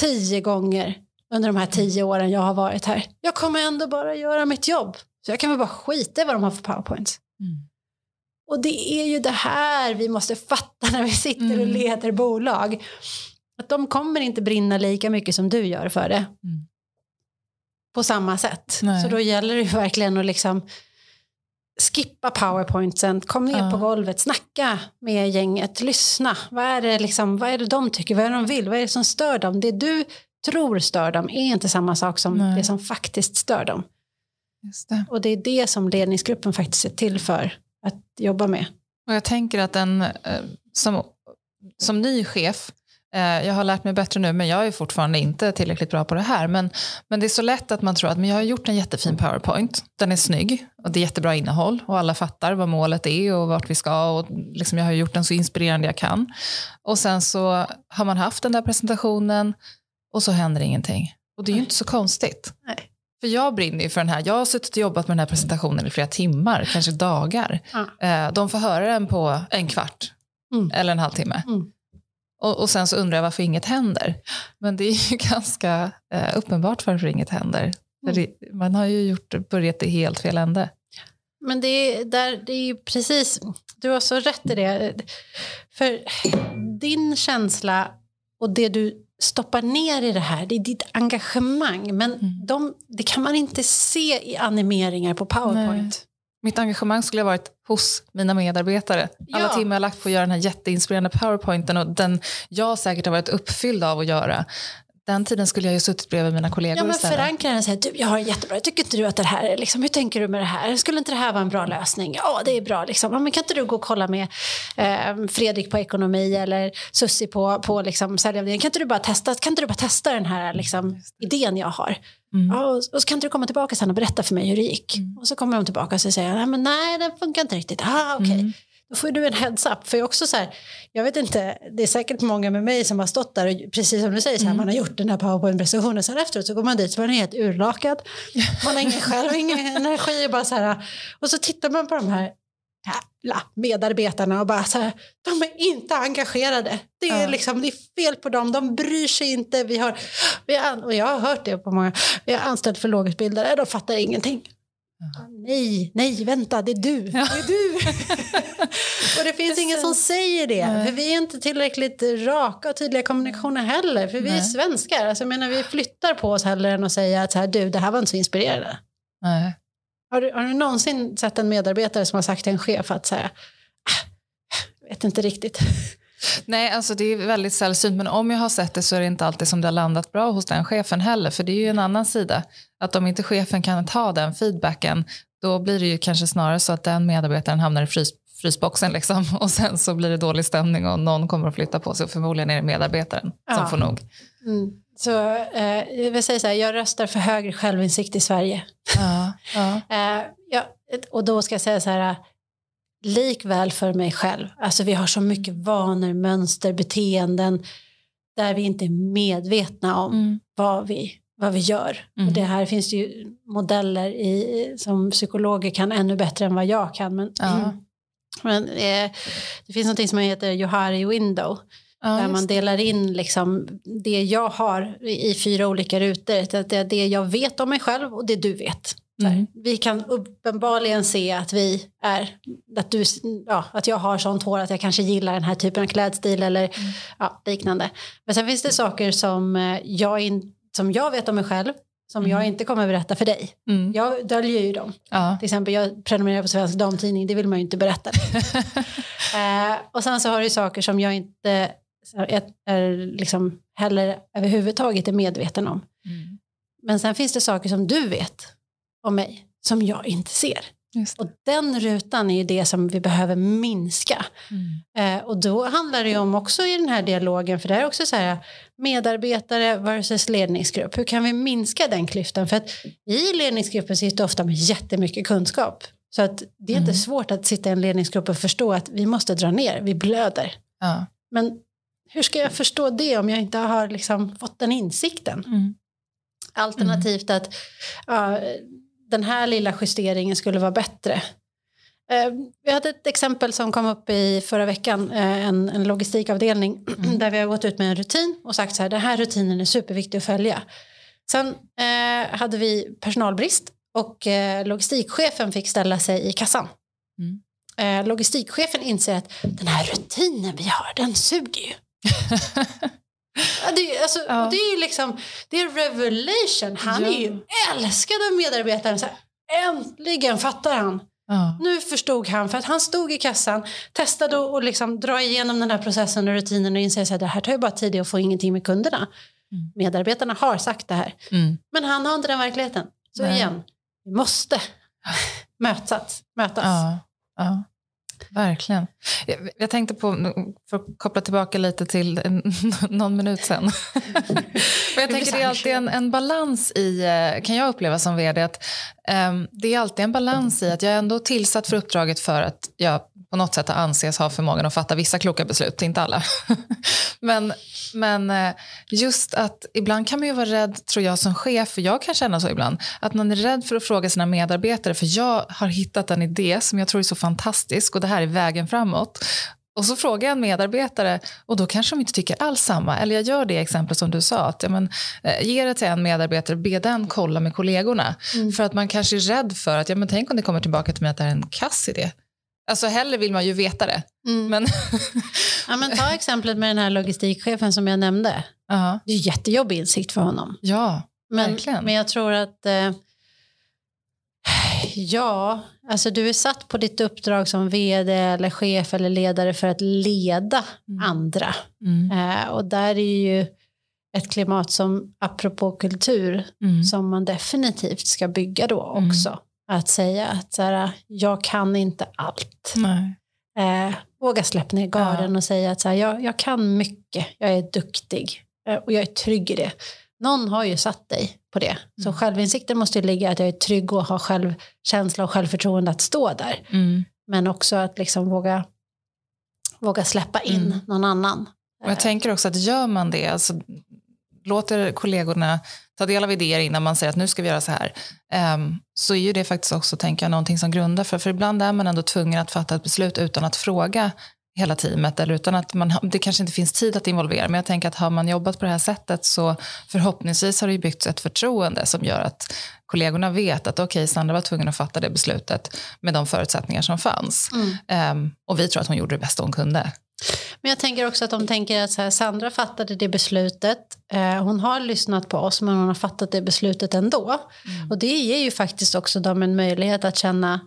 tio gånger under de här tio åren jag har varit här. Jag kommer ändå bara göra mitt jobb. Så jag kan väl bara skita i vad de har för powerpoints. Mm. Och det är ju det här vi måste fatta när vi sitter och mm. leder bolag. Att de kommer inte brinna lika mycket som du gör för det. Mm. På samma sätt. Nej. Så då gäller det ju verkligen att liksom skippa powerpointsen, kom ner ja. på golvet, snacka med gänget, lyssna. Vad är, det liksom, vad är det de tycker, vad är det de vill, vad är det som stör dem? Det du tror stör dem är inte samma sak som Nej. det som faktiskt stör dem. Det. Och det är det som ledningsgruppen faktiskt är till för att jobba med. Och jag tänker att en, eh, som, som ny chef jag har lärt mig bättre nu, men jag är fortfarande inte tillräckligt bra på det här. Men, men det är så lätt att man tror att men jag har gjort en jättefin powerpoint. Den är snygg och det är jättebra innehåll och alla fattar vad målet är och vart vi ska. Och liksom jag har gjort den så inspirerande jag kan. Och sen så har man haft den där presentationen och så händer ingenting. Och det är ju inte så konstigt. Nej. För jag brinner ju för den här. Jag har suttit och jobbat med den här presentationen i flera timmar, kanske dagar. Ja. Eh, de får höra den på en kvart mm. eller en halvtimme. Mm. Och, och, sen så undrar jag varför inget händer. Men det är ju ganska eh, uppenbart varför inget händer. Mm. Man har ju gjort, börjat i helt fel ände. Men det är, där, det är ju precis, du har så rätt i det. För din känsla och det du stoppar ner i det här, det är ditt engagemang. Men mm. de, det kan man inte se i animeringar på Powerpoint. Nej. Mitt engagemang skulle ha varit hos mina medarbetare. Alla ja. timmar jag lagt på att göra den här jätteinspirerande powerpointen och den jag säkert har varit uppfylld av att göra. den tiden skulle jag ju suttit bredvid mina kollegor Ja, men istället. förankra den och säga, du, jag har en jättebra, tycker inte du att det här är, liksom, hur tänker du med det här? Skulle inte det här vara en bra lösning? Ja, det är bra, liksom. ja, men kan inte du gå och kolla med eh, Fredrik på ekonomi eller Sussi på, på liksom, säljavdelningen? Kan inte du bara testa, kan inte du bara testa den här liksom, idén jag har? Mm. Ja, och, och så kan inte du komma tillbaka sen och berätta för mig hur det gick? Mm. Och så kommer de tillbaka och så säger nej, men nej, det funkar inte riktigt. Ah, okej. Mm. Då får du en heads up. För jag, också så här, jag vet inte, det är säkert många med mig som har stått där och precis som du säger, så här, Mm. man har gjort den här powerpoint-presentationen. Sen efteråt så går man dit så man är helt urlakad. Man har ingen själv, ingen energi. Och, bara så här, och så tittar man på de här jävla medarbetarna och bara så här, de är inte engagerade. Det är, Ja. liksom, det är fel på dem, de bryr sig inte. Vi har, vi har, och jag har hört det på många, vi har anställt för lågutbildade, de fattar ingenting. Nej, nej, vänta, det är du. Det är du. och det finns ingen som säger det. Nej. För vi är inte tillräckligt raka och tydliga i kommunikationen heller. För vi är Nej. svenskar. Alltså, jag menar, vi flyttar på oss hellre än att säga att så här, du, det här var inte så inspirerande. Nej. Har du, har du någonsin sett en medarbetare som har sagt till en chef att säga, ah, jag vet inte riktigt. Nej, alltså det är väldigt sällsynt, men om jag har sett det så är det inte alltid som det har landat bra hos den chefen heller, för det är ju en annan sida. Att om inte chefen kan ta den feedbacken, då blir det ju kanske snarare så att den medarbetaren hamnar i frys, frysboxen liksom, och sen så blir det dålig stämning och någon kommer att flytta på sig och förmodligen är det medarbetaren Ja. som får nog. Mm. Så eh, jag vill säga så här, jag röstar för högre självinsikt i Sverige. Ja, ja. Eh, ja, och då ska jag säga så här, likväl för mig själv. Alltså vi har så mycket vanor, mönster, beteenden där vi inte är medvetna om Mm. vad, vi, vad vi gör. Mm. Och det här finns det ju modeller i, som psykologer kan ännu bättre än vad jag kan. Men, Ja. men eh, det finns något som heter Johari Window. Ja, där man delar in liksom det jag har i fyra olika rutor. Det är det jag vet om mig själv och det du vet. Mm. Vi kan uppenbarligen se att vi är, att, du, ja, att jag har sånt hår att jag kanske gillar den här typen av klädstil eller Mm. ja, liknande. Men sen finns det saker som eh, jag, in, som jag vet om mig själv som Mm. jag inte kommer berätta för dig. Mm. Jag döljer ju dem. Ja. Till exempel jag prenumererar på Svensk Damtidning, det vill man ju inte berätta. eh, och sen så har du saker som jag inte är, är liksom heller överhuvudtaget är medveten om. Mm. Men sen finns det saker som du vet om mig som jag inte ser. Och den rutan är ju det som vi behöver minska. Mm. Eh, och då handlar det ju om också i den här dialogen, för det är också så här medarbetare versus ledningsgrupp. Hur kan vi minska den klyftan? För att i ledningsgruppen sitter ofta med jättemycket kunskap. Så att det är inte Mm. svårt att sitta i en ledningsgrupp och förstå att vi måste dra ner, vi blöder. Ja. Men hur ska jag förstå det om jag inte har liksom fått den insikten? Mm. Alternativt att ja, den här lilla justeringen skulle vara bättre. Eh, vi hade ett exempel som kom upp i förra veckan, eh, en, en logistikavdelning Mm. där vi har gått ut med en rutin och sagt så här, den här rutinen är superviktig att följa. Sen eh, hade vi personalbrist och eh, logistikchefen fick ställa sig i kassan. Mm. Eh, logistikchefen inser att den här rutinen vi har, den suger ju. Det, är- alltså, Ja. och det är ju liksom, det är revelation. Han Ja. är ju älskad av medarbetaren. Så här, äntligen fattar han. Ja. Nu förstod han, för att han stod i kassan, testade att liksom dra igenom den här processen och rutinen och inser att det här tar ju bara tid och får ingenting med kunderna. Mm. Medarbetarna har sagt det här. Mm. Men han har inte den verkligheten. Så Nej. igen, vi måste mötas. mötas. Ja, ja, verkligen. Jag, jag tänkte på, för att koppla tillbaka lite till en, någon minut sen. Jag tänker det är alltid en, en balans i, eh, kan jag uppleva som vd, att ehm, det är alltid en balans i att jag är ändå tillsatt för uppdraget för att jag på något sätt anses ha förmågan att fatta vissa kloka beslut, inte alla. men, men eh, just att ibland kan man ju vara rädd, tror jag som chef, för jag kan känna så ibland, att man är rädd för att fråga sina medarbetare, för jag har hittat en idé som jag tror är så fantastisk och det här är vägen framåt. Och så frågar jag en medarbetare och då kanske de inte tycker alls samma. Eller jag gör det exempel som du sa, att ja, men, eh, ge det till en medarbetare, be den kolla med kollegorna. Mm. För att man kanske är rädd för att, ja men tänk om det kommer tillbaka till mig att det här är en kass idé. Alltså hellre vill man ju veta det. Mm. Men, Ja, men ta exemplet med den här logistikchefen som jag nämnde. ja, Det är jättejobbig insikt för honom. ja, Men, Verkligen. men jag tror att eh, ja, alltså du är satt på ditt uppdrag som vd eller chef eller ledare för att leda Mm. andra. mm. Eh, och där är ju ett klimat som, apropå kultur, Mm. som man definitivt ska bygga då Mm. också. Att säga att så här, jag kan inte allt. Nej. Eh, våga släppa ner garden och säga att så här, jag, jag kan mycket, jag är duktig eh, och jag är trygg i det. Någon har ju satt dig på det. Så Mm. självinsikten måste ju ligga att jag är trygg och har självkänsla och självförtroende att stå där. Mm. Men också att liksom våga, våga släppa in Mm. någon annan. Och jag tänker också att gör man det, alltså, låter kollegorna ta del av idéer innan man säger att nu ska vi göra så här, Um, så är ju det faktiskt också tänker jag, någonting som grundar för, för ibland är man ändå tvungen att fatta ett beslut utan att fråga hela teamet eller utan att man, det kanske inte finns tid att involvera. Men jag tänker att har man jobbat på det här sättet så förhoppningsvis har det byggts ett förtroende som gör att kollegorna vet att okej, Sandra var tvungen att fatta det beslutet med de förutsättningar som fanns. Mm. Ehm, och vi tror att hon gjorde det bästa hon kunde. Men jag tänker också att de tänker att här, Sandra fattade det beslutet. Eh, hon har lyssnat på oss men hon har fattat det beslutet ändå. Mm. Och det ger ju faktiskt också dem en möjlighet att känna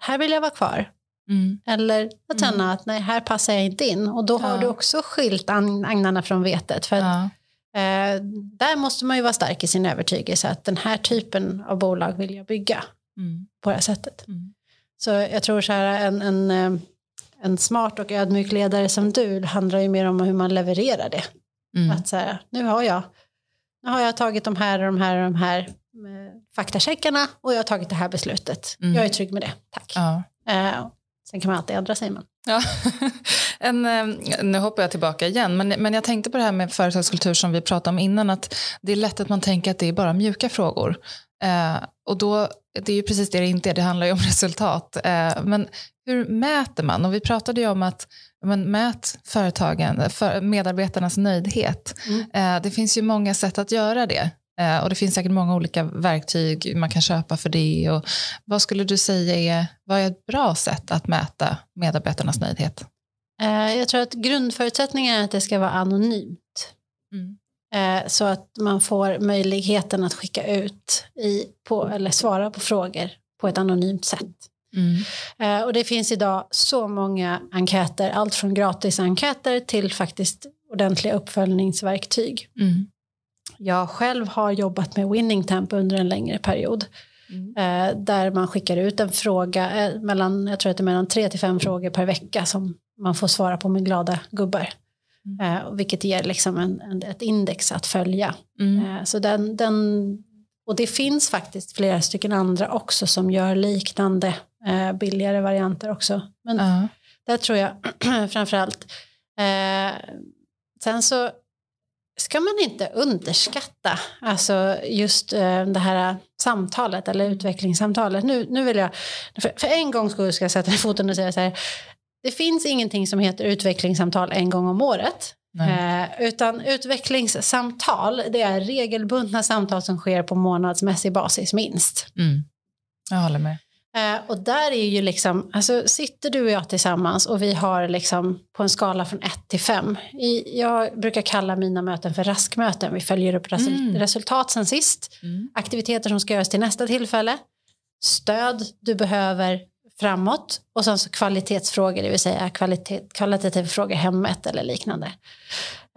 här vill jag vara kvar. Mm. Eller att känna att nej, här passar jag inte in. Och då har Ja. du också skilt agnarna från vetet. För att, Ja. eh, där måste man ju vara stark i sin övertygelse att den här typen av bolag vill jag bygga Mm. på det här sättet. Mm. Så jag tror så här en, en, eh, en smart och ödmjuk ledare som du handlar ju mer om hur man levererar det. Mm. Att så här, nu har jag nu har jag tagit de här och de här och de här eh, faktacheckarna och jag har tagit det här beslutet. Mm. Jag är trygg med det, tack. Ja. Eh, sen kan man alltid ändra sig. Men. Ja. En, eh, nu hoppar jag tillbaka igen, men, men jag tänkte på det här med företagskultur som vi pratade om innan, att det är lätt att man tänker att det är bara mjuka frågor. Eh, och då, det är ju precis det det inte är, det handlar ju om resultat. Eh, men hur mäter man? Och vi pratade ju om att men mät företagen, för medarbetarnas nöjdhet. Mm. Eh, det finns ju många sätt att göra det. Eh, och det finns säkert många olika verktyg man kan köpa för det. Och vad skulle du säga är, vad är ett bra sätt att mäta medarbetarnas nöjdhet? Eh, jag tror att grundförutsättningen är att det ska vara anonymt. Mm. Eh, så att man får möjligheten att skicka ut i, på, eller svara på frågor på ett anonymt sätt. Mm. Och det finns idag så många enkäter, allt från gratisenkäter till faktiskt ordentliga uppföljningsverktyg. Mm. Jag själv har jobbat med Winning Temp under en längre period. Mm. Eh, där man skickar ut en fråga, eh, mellan, jag tror att det är mellan tre till fem frågor per vecka som man får svara på med glada gubbar. Mm. Eh, vilket ger liksom en, en, ett index att följa. Mm. Så den, den, och det finns faktiskt flera stycken andra också som gör liknande billigare varianter också. Men där tror jag framförallt. Eh, sen så ska man inte underskatta alltså just eh, det här samtalet eller utvecklingssamtalet. Nu, nu vill jag, för, för en gång skulle ska jag sätta foten och säga så här. Det finns ingenting som heter utvecklingssamtal en gång om året. Eh, utan utvecklingssamtal, det är regelbundna samtal som sker på månadsmässig basis minst. Mm. Jag håller med. Eh, och där är ju liksom, alltså sitter du och jag tillsammans och vi har liksom på en skala från 1 till 5. Jag brukar kalla mina möten för raskmöten. Vi följer upp resul- Mm. resultat sen sist, Mm. aktiviteter som ska göras till nästa tillfälle, stöd du behöver framåt och sen så kvalitetsfrågor, det vill säga kvalitet, kvalitativa frågor hemmet eller liknande.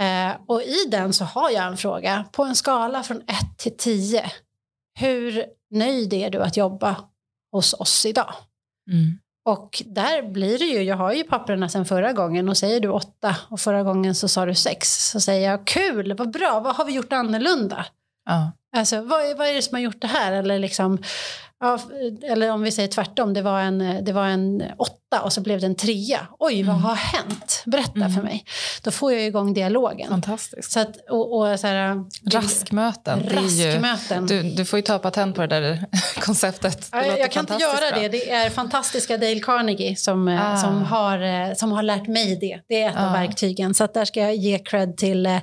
Eh, och i den så har jag en fråga på en skala från 1 till 10. Hur nöjd är du att jobba hos oss idag? Mm. Och där blir det ju, jag har ju papperna sen förra gången och säger du åtta och förra gången så sa du sex så säger jag kul, vad bra, vad har vi gjort annorlunda? Ja. Alltså vad är, vad är det som har gjort det här? Eller, liksom, ja, eller om vi säger tvärtom, det var, en, det var en åtta och så blev det en trea. Oj, vad Mm. har hänt? Berätta Mm. för mig. Då får jag igång dialogen. Fantastiskt. Så att, och, och så här, Raskmöten. är ju- raskmöten. Du, du får ju ta patent på det där konceptet. Det Ja, jag, kan inte göra bra. det. Det är fantastiska Dale Carnegie som, eh, Ah. som, har, eh, som har lärt mig det. Det är ett av Ah. verktygen. Så att där ska jag ge cred till eh,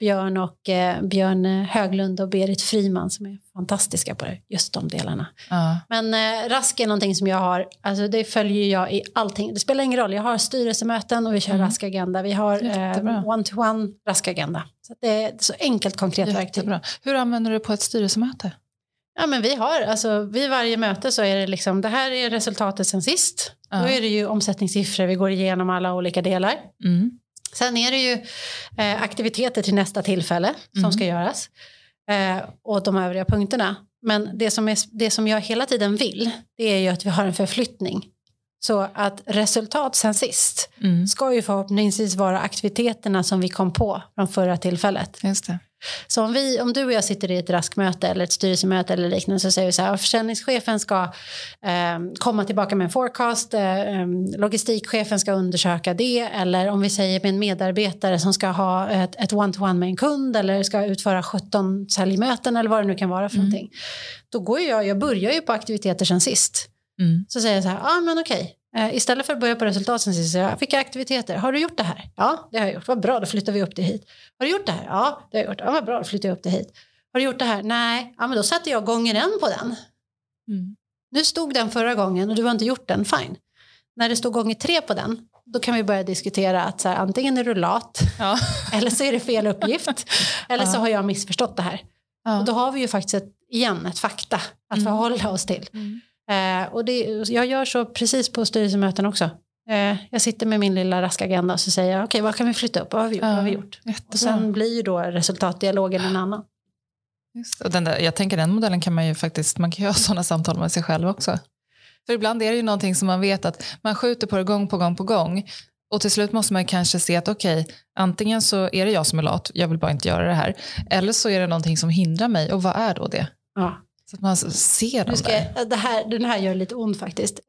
Björn, och, eh, Björn Höglund och Berit Friman som är fantastiska på det, just de delarna. Ja. Men eh, rask är någonting som jag har, alltså det följer jag i allting. Det spelar ingen roll, jag har styrelsemöten och vi kör Mm. rask agenda. Vi har eh, one-to-one rask agenda. Så det är ett så enkelt konkret verktyg. Jättebra. Hur använder du det på ett styrelsemöte? Ja, men vi har, alltså vid varje möte så är det liksom, det här är resultatet sen sist. Ja. Då är det ju omsättningssiffror, vi går igenom alla olika delar. Mm. Sen är det ju eh, aktiviteter till nästa tillfälle som Mm. ska göras. Eh, och de övriga punkterna. Men det som, är, det som jag hela tiden vill, det är ju att vi har en förflyttning. Så att resultat sen sist Mm. ska ju förhoppningsvis vara aktiviteterna som vi kom på från förra tillfället. Just det. Så om, vi, om du och jag sitter i ett raskmöte eller ett styrelsemöte eller liknande så säger vi så här, försäljningschefen ska eh, komma tillbaka med en forecast, eh, logistikchefen ska undersöka det eller om vi säger med en medarbetare som ska ha ett, ett one-to-one med en kund eller ska utföra 17 säljmöten eller vad det nu kan vara för Mm. någonting. Då går jag, jag börjar ju på aktiviteter sen sist. Mm. Så säger jag så här, ja ah, men okej. Eh, istället för att börja på resultat sen sist, så säger jag, vilka aktiviteter? Har du gjort det här? Ja, det har jag gjort. Vad bra, då flyttar vi upp det hit. Har du gjort det här? Ja, det har jag gjort. Ja, vad bra, då flyttar jag upp det hit. Har du gjort det här? Nej, ja, men då sätter jag gånger en på den. Mm. Nu stod den förra gången och du har inte gjort den, fine. När det står gånger tre på den, då kan vi börja diskutera att så här, antingen är du lat, Ja. eller så är det fel uppgift, eller så Ja. har jag missförstått det här. Ja. Och då har vi ju faktiskt ett, igen ett fakta att Mm. förhålla oss till. Mm. Eh, och det, jag gör så precis på styrelsemöten också. Eh, jag sitter med min lilla raska agenda och så säger jag, okej vad kan vi flytta upp, vad har vi gjort? Vad har vi gjort? Jättebra. Och sen blir ju då resultatdialogen en annan. Just. Och den där, jag tänker den modellen kan man ju faktiskt, man kan ju ha sådana samtal med sig själv också. För ibland är det ju någonting som man vet att man skjuter på det gång på gång på gång. Och till slut måste man kanske se att okej, antingen så är det jag som är lat, jag vill bara inte göra det här. Eller så är det någonting som hindrar mig, och vad är då det? Ja. Så att man ser dem ska där. det här, den här gör lite ont faktiskt.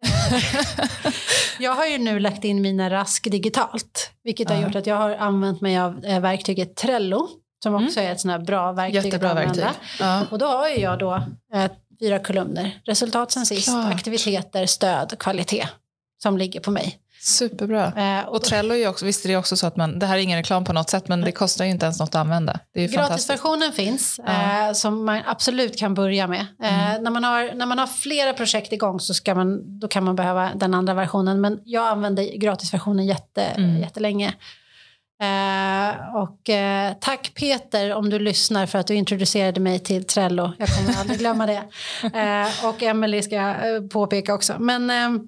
jag har ju nu lagt in mina rask digitalt, vilket har Ja. gjort att jag har använt mig av eh, verktyget Trello, som också är ett sånt här bra verktyg Jättebra att använda. verktyg. Ja. Och då har ju jag då eh, fyra kolumner. Resultat sen sist, Klart. aktiviteter, stöd, kvalitet som ligger på mig. Superbra. Eh, Och Trello är ju också, visst är det också så att man, det här är ingen reklam på något sätt, men det kostar ju inte ens något att använda. Det är. Gratisversionen finns Ja. eh, som man absolut kan börja med. Eh, Mm. när, man har, när man har flera projekt igång så ska man, då kan man behöva den andra versionen. Men jag använder gratisversionen jätte, Mm. jättelänge. Eh, och eh, tack Peter om du lyssnar för att du introducerade mig till Trello. Jag kommer aldrig glömma det. Eh, och Emelie ska jag eh, påpeka också. Men, eh,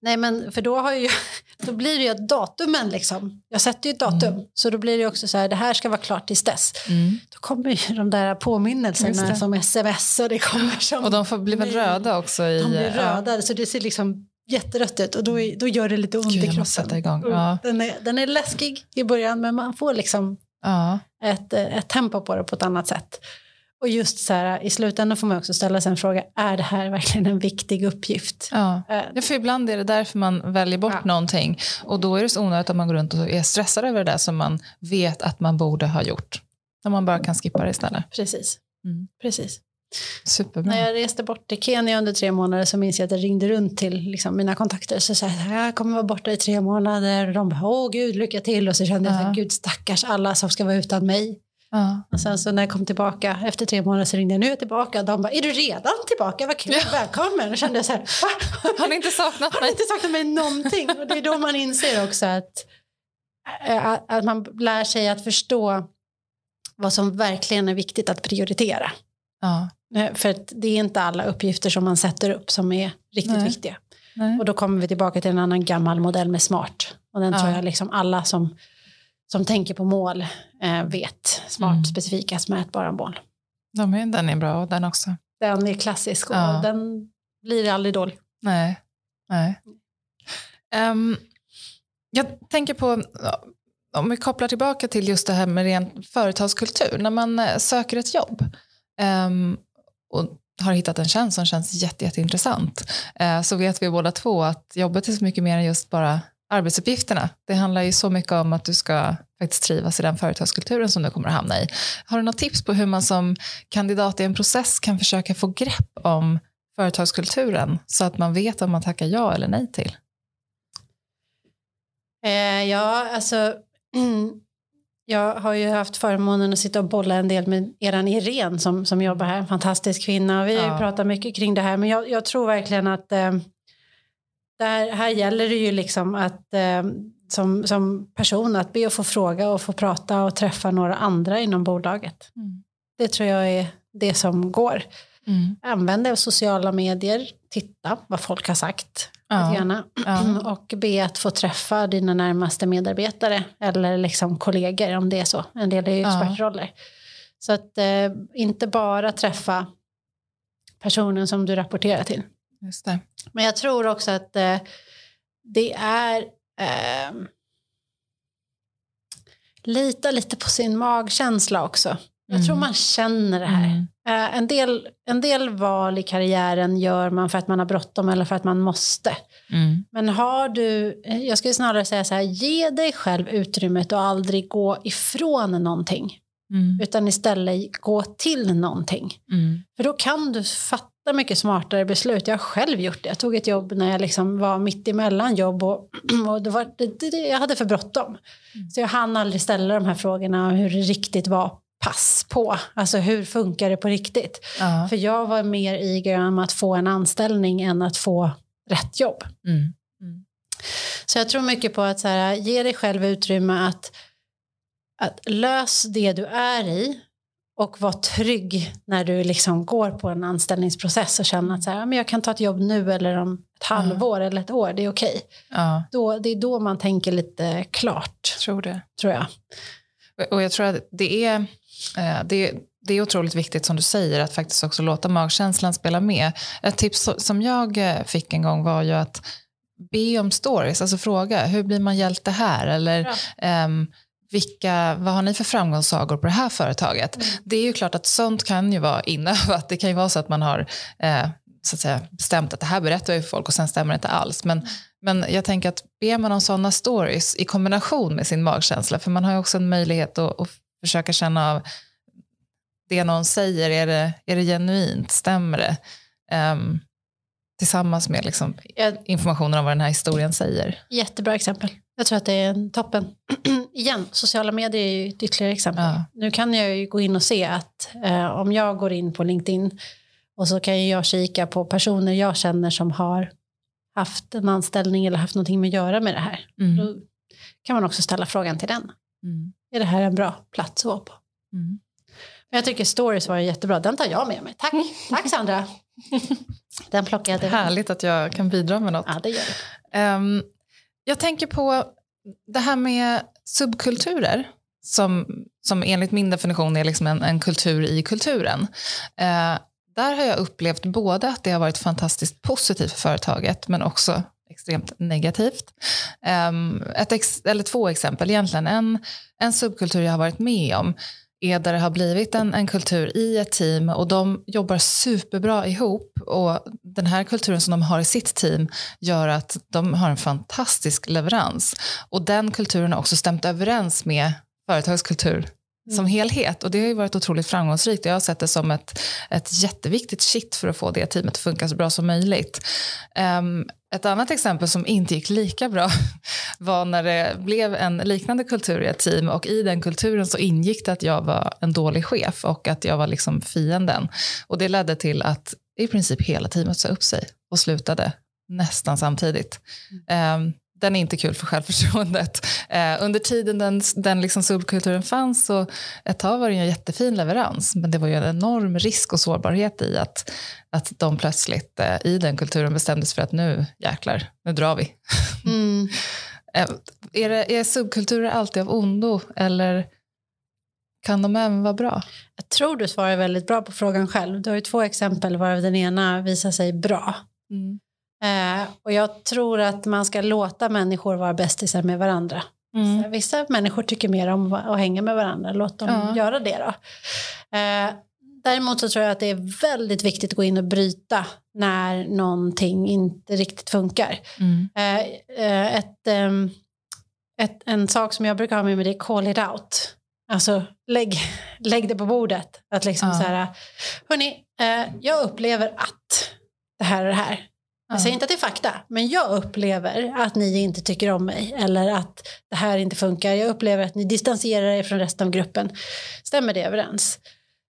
nej men för då, har ju, då blir det ju att datumen liksom. Jag sätter ju ett datum. Mm. Så då blir det också så här, det här ska vara klart tills dess. Mm. Då kommer ju de där påminnelserna som sms och det kommer som... Och de får bli väl röda också? I, De blir ja. röda så det ser liksom jätterött ut och då, är- då gör det lite ont Gud, i kroppen. igång. Ja. Den, är, den är läskig i början men man får liksom Ja. ett, ett tempo på det på ett annat sätt. Och just så här, i slutändan får man också ställa sig en fråga, är det här verkligen en viktig uppgift? Ja. Eh, Ja, för ibland är det därför man väljer bort Ja. någonting. Och då är det så onödigt att man går runt och är stressad över det där som man vet att man borde ha gjort. När man bara kan skippa det istället. Precis. Mm. Precis. Superbra. När jag reste bort till Kenya under tre månader så minns jag att jag ringde runt till liksom, mina kontakter. Så sa jag, jag kommer vara borta i tre månader. Och de bara, åh gud, lycka till. Och så kände jag, Ja. här, gud stackars alla som ska vara utan mig. Ja. Och sen så när jag kom tillbaka efter tre månader så ringde jag, nu är jag tillbaka. Och de bara, är du redan tillbaka? Vad kul, välkommen. Och kände jag så här, va? Har ni inte saknat Har mig? du inte saknat mig någonting? Och det är då man inser också att, eh, att att man lär sig att förstå vad som verkligen är viktigt att prioritera. Ja. Eh, För att det är inte alla uppgifter som man sätter upp som är riktigt Nej. viktiga. Nej. Och då kommer vi tillbaka till en annan gammal modell med SMART. Och den Ja. tror jag liksom alla som, som tänker på mål eh, vet. SMART, Mm. specifika, mätbara mål. De är, den är bra, och den också. Den är klassisk och Ja. den blir aldrig dålig. Nej. Nej. Ehm, jag tänker på, om vi kopplar tillbaka till just det här med ren företagskultur. När man eh, söker ett jobb ehm, och har hittat en tjänst som känns jätte, jätteintressant eh, så vet vi båda två att jobbet är så mycket mer än just bara arbetsuppgifterna. Det handlar ju så mycket om att du ska faktiskt trivas i den företagskulturen som du kommer att hamna i. Har du något tips på hur man som kandidat i en process kan försöka få grepp om företagskulturen så att man vet om man tackar ja eller nej till? Eh, ja, alltså jag har ju haft förmånen att sitta och bolla en del med eran Irene som, som jobbar här, en fantastisk kvinna. Vi har ju Ja. pratat mycket kring det här, men jag, jag tror verkligen att eh, där, här gäller det ju liksom att eh, som, som person att be att få fråga och få prata och träffa några andra inom bolaget. Mm. Det tror jag är det som går. Mm. Använd dig av sociala medier, titta vad folk har sagt. Ja. Gärna. Ja. Och be att få träffa dina närmaste medarbetare eller liksom kollegor om det är så. En del är ju expertroller. Ja. Så att eh, inte bara träffa personen som du rapporterar till. Just det. Men jag tror också att eh, det är eh, lita lite på sin magkänsla också. Jag mm. tror man känner det här. Mm. Uh, en, del, en del val i karriären gör man för att man har bråttom eller för att man måste. Mm. Men har du, jag skulle snarare säga så här, ge dig själv utrymmet och aldrig gå ifrån någonting. Mm. Utan istället gå till någonting. Mm. För då kan du fatta mycket smartare beslut. Jag har själv gjort det. Jag tog ett jobb när jag liksom var mitt emellan jobb och, och det var, det, det, jag hade för bråttom. Mm. Så jag hann aldrig ställa de här frågorna hur det riktigt var pass på. Alltså hur funkar det på riktigt? Uh. För jag var mer eager om att få en anställning än att få rätt jobb. Mm. Mm. Så jag tror mycket på att så här, ge dig själv utrymme att, att lös det du är i och var trygg när du liksom går på en anställningsprocess och känner att så här, men jag kan ta ett jobb nu eller om ett halvår uh. eller ett år, det är okej. Uh. det är då man tänker lite klart. Tror det. Tror jag. Och jag tror att det är Eh, det, det är otroligt viktigt som du säger att faktiskt också låta magkänslan spela med. Ett tips som jag eh, fick en gång var ju att be om stories, alltså fråga hur blir man hjälte här eller um, vilka, vad har ni för framgångssagor på det här företaget? Mm. Det är ju klart att sånt kan ju vara inövat. Det kan ju vara så att man har eh, så att säga, bestämt att det här berättar vi för folk och sen stämmer det inte alls. Men, mm. men jag tänker att ber man om sådana stories i kombination med sin magkänsla, för man har ju också en möjlighet att, att försöka känna av det någon säger, är det, är det genuint, stämmer det? Um, tillsammans med liksom informationen om vad den här historien säger. Jättebra exempel. Jag tror att det är en toppen. Igen, sociala medier är ju ett ytterligare exempel. Ja. Nu kan jag ju gå in och se att eh, om jag går in på LinkedIn och så kan jag kika på personer jag känner som har haft en anställning eller haft någonting med att göra med det här. Mm. Då kan man också ställa frågan till den. Mm är det här en bra plats att vara på. Mm. Men jag tycker stories var jättebra, den tar jag med mig. Tack, tack Sandra. Den plockade jag. Härligt att jag kan bidra med något. Ja, det gör det. Um, jag tänker på det här med subkulturer som, som enligt min definition är liksom en, en kultur i kulturen. Eh, där har jag upplevt både att det har varit fantastiskt positivt för företaget men också extremt negativt. Eh, ett ex, eller två exempel egentligen. En, en subkultur jag har varit med om är där det har blivit en, en kultur i ett team och de jobbar superbra ihop och den här kulturen som de har i sitt team gör att de har en fantastisk leverans. Och den kulturen har också stämt överens med företagskultur som mm. helhet. Och det har ju varit otroligt framgångsrikt. Jag har sett det som ett, ett jätteviktigt shit för att få det teamet att funka så bra som möjligt. Um, ett annat exempel som inte gick lika bra var när det blev en liknande kultur i ett team och i den kulturen så ingick det att jag var en dålig chef och att jag var liksom fienden. Och det ledde till att i princip hela teamet sa upp sig och slutade nästan samtidigt. Um, den är inte kul för självförtroendet. Eh, under tiden den, den liksom subkulturen fanns så ett tag var det en jättefin leverans men det var ju en enorm risk och sårbarhet i att, att de plötsligt eh, i den kulturen bestämdes för att nu jäklar, nu drar vi. Mm. eh, är, det, är subkulturer alltid av ondo eller kan de även vara bra? Jag tror du svarar väldigt bra på frågan själv. Du har ju två exempel varav den ena visar sig bra. Mm. Eh, och jag tror att man ska låta människor vara bästisar med varandra. Mm. vissa människor tycker mer om att hänga med varandra, låt dem ja. göra det då. Eh, däremot så tror jag att det är väldigt viktigt att gå in och bryta när någonting inte riktigt funkar. Mm. Eh, eh ett, ehm, ett, en sak som jag brukar ha med mig det är call it out. Alltså lägg, lägg det på bordet. Att liksom ja. så här, hörni, eh, jag upplever att det här och det här. Jag säger inte att det är fakta, men jag upplever att ni inte tycker om mig eller att det här inte funkar. Jag upplever att ni distanserar er från resten av gruppen. Stämmer det överens?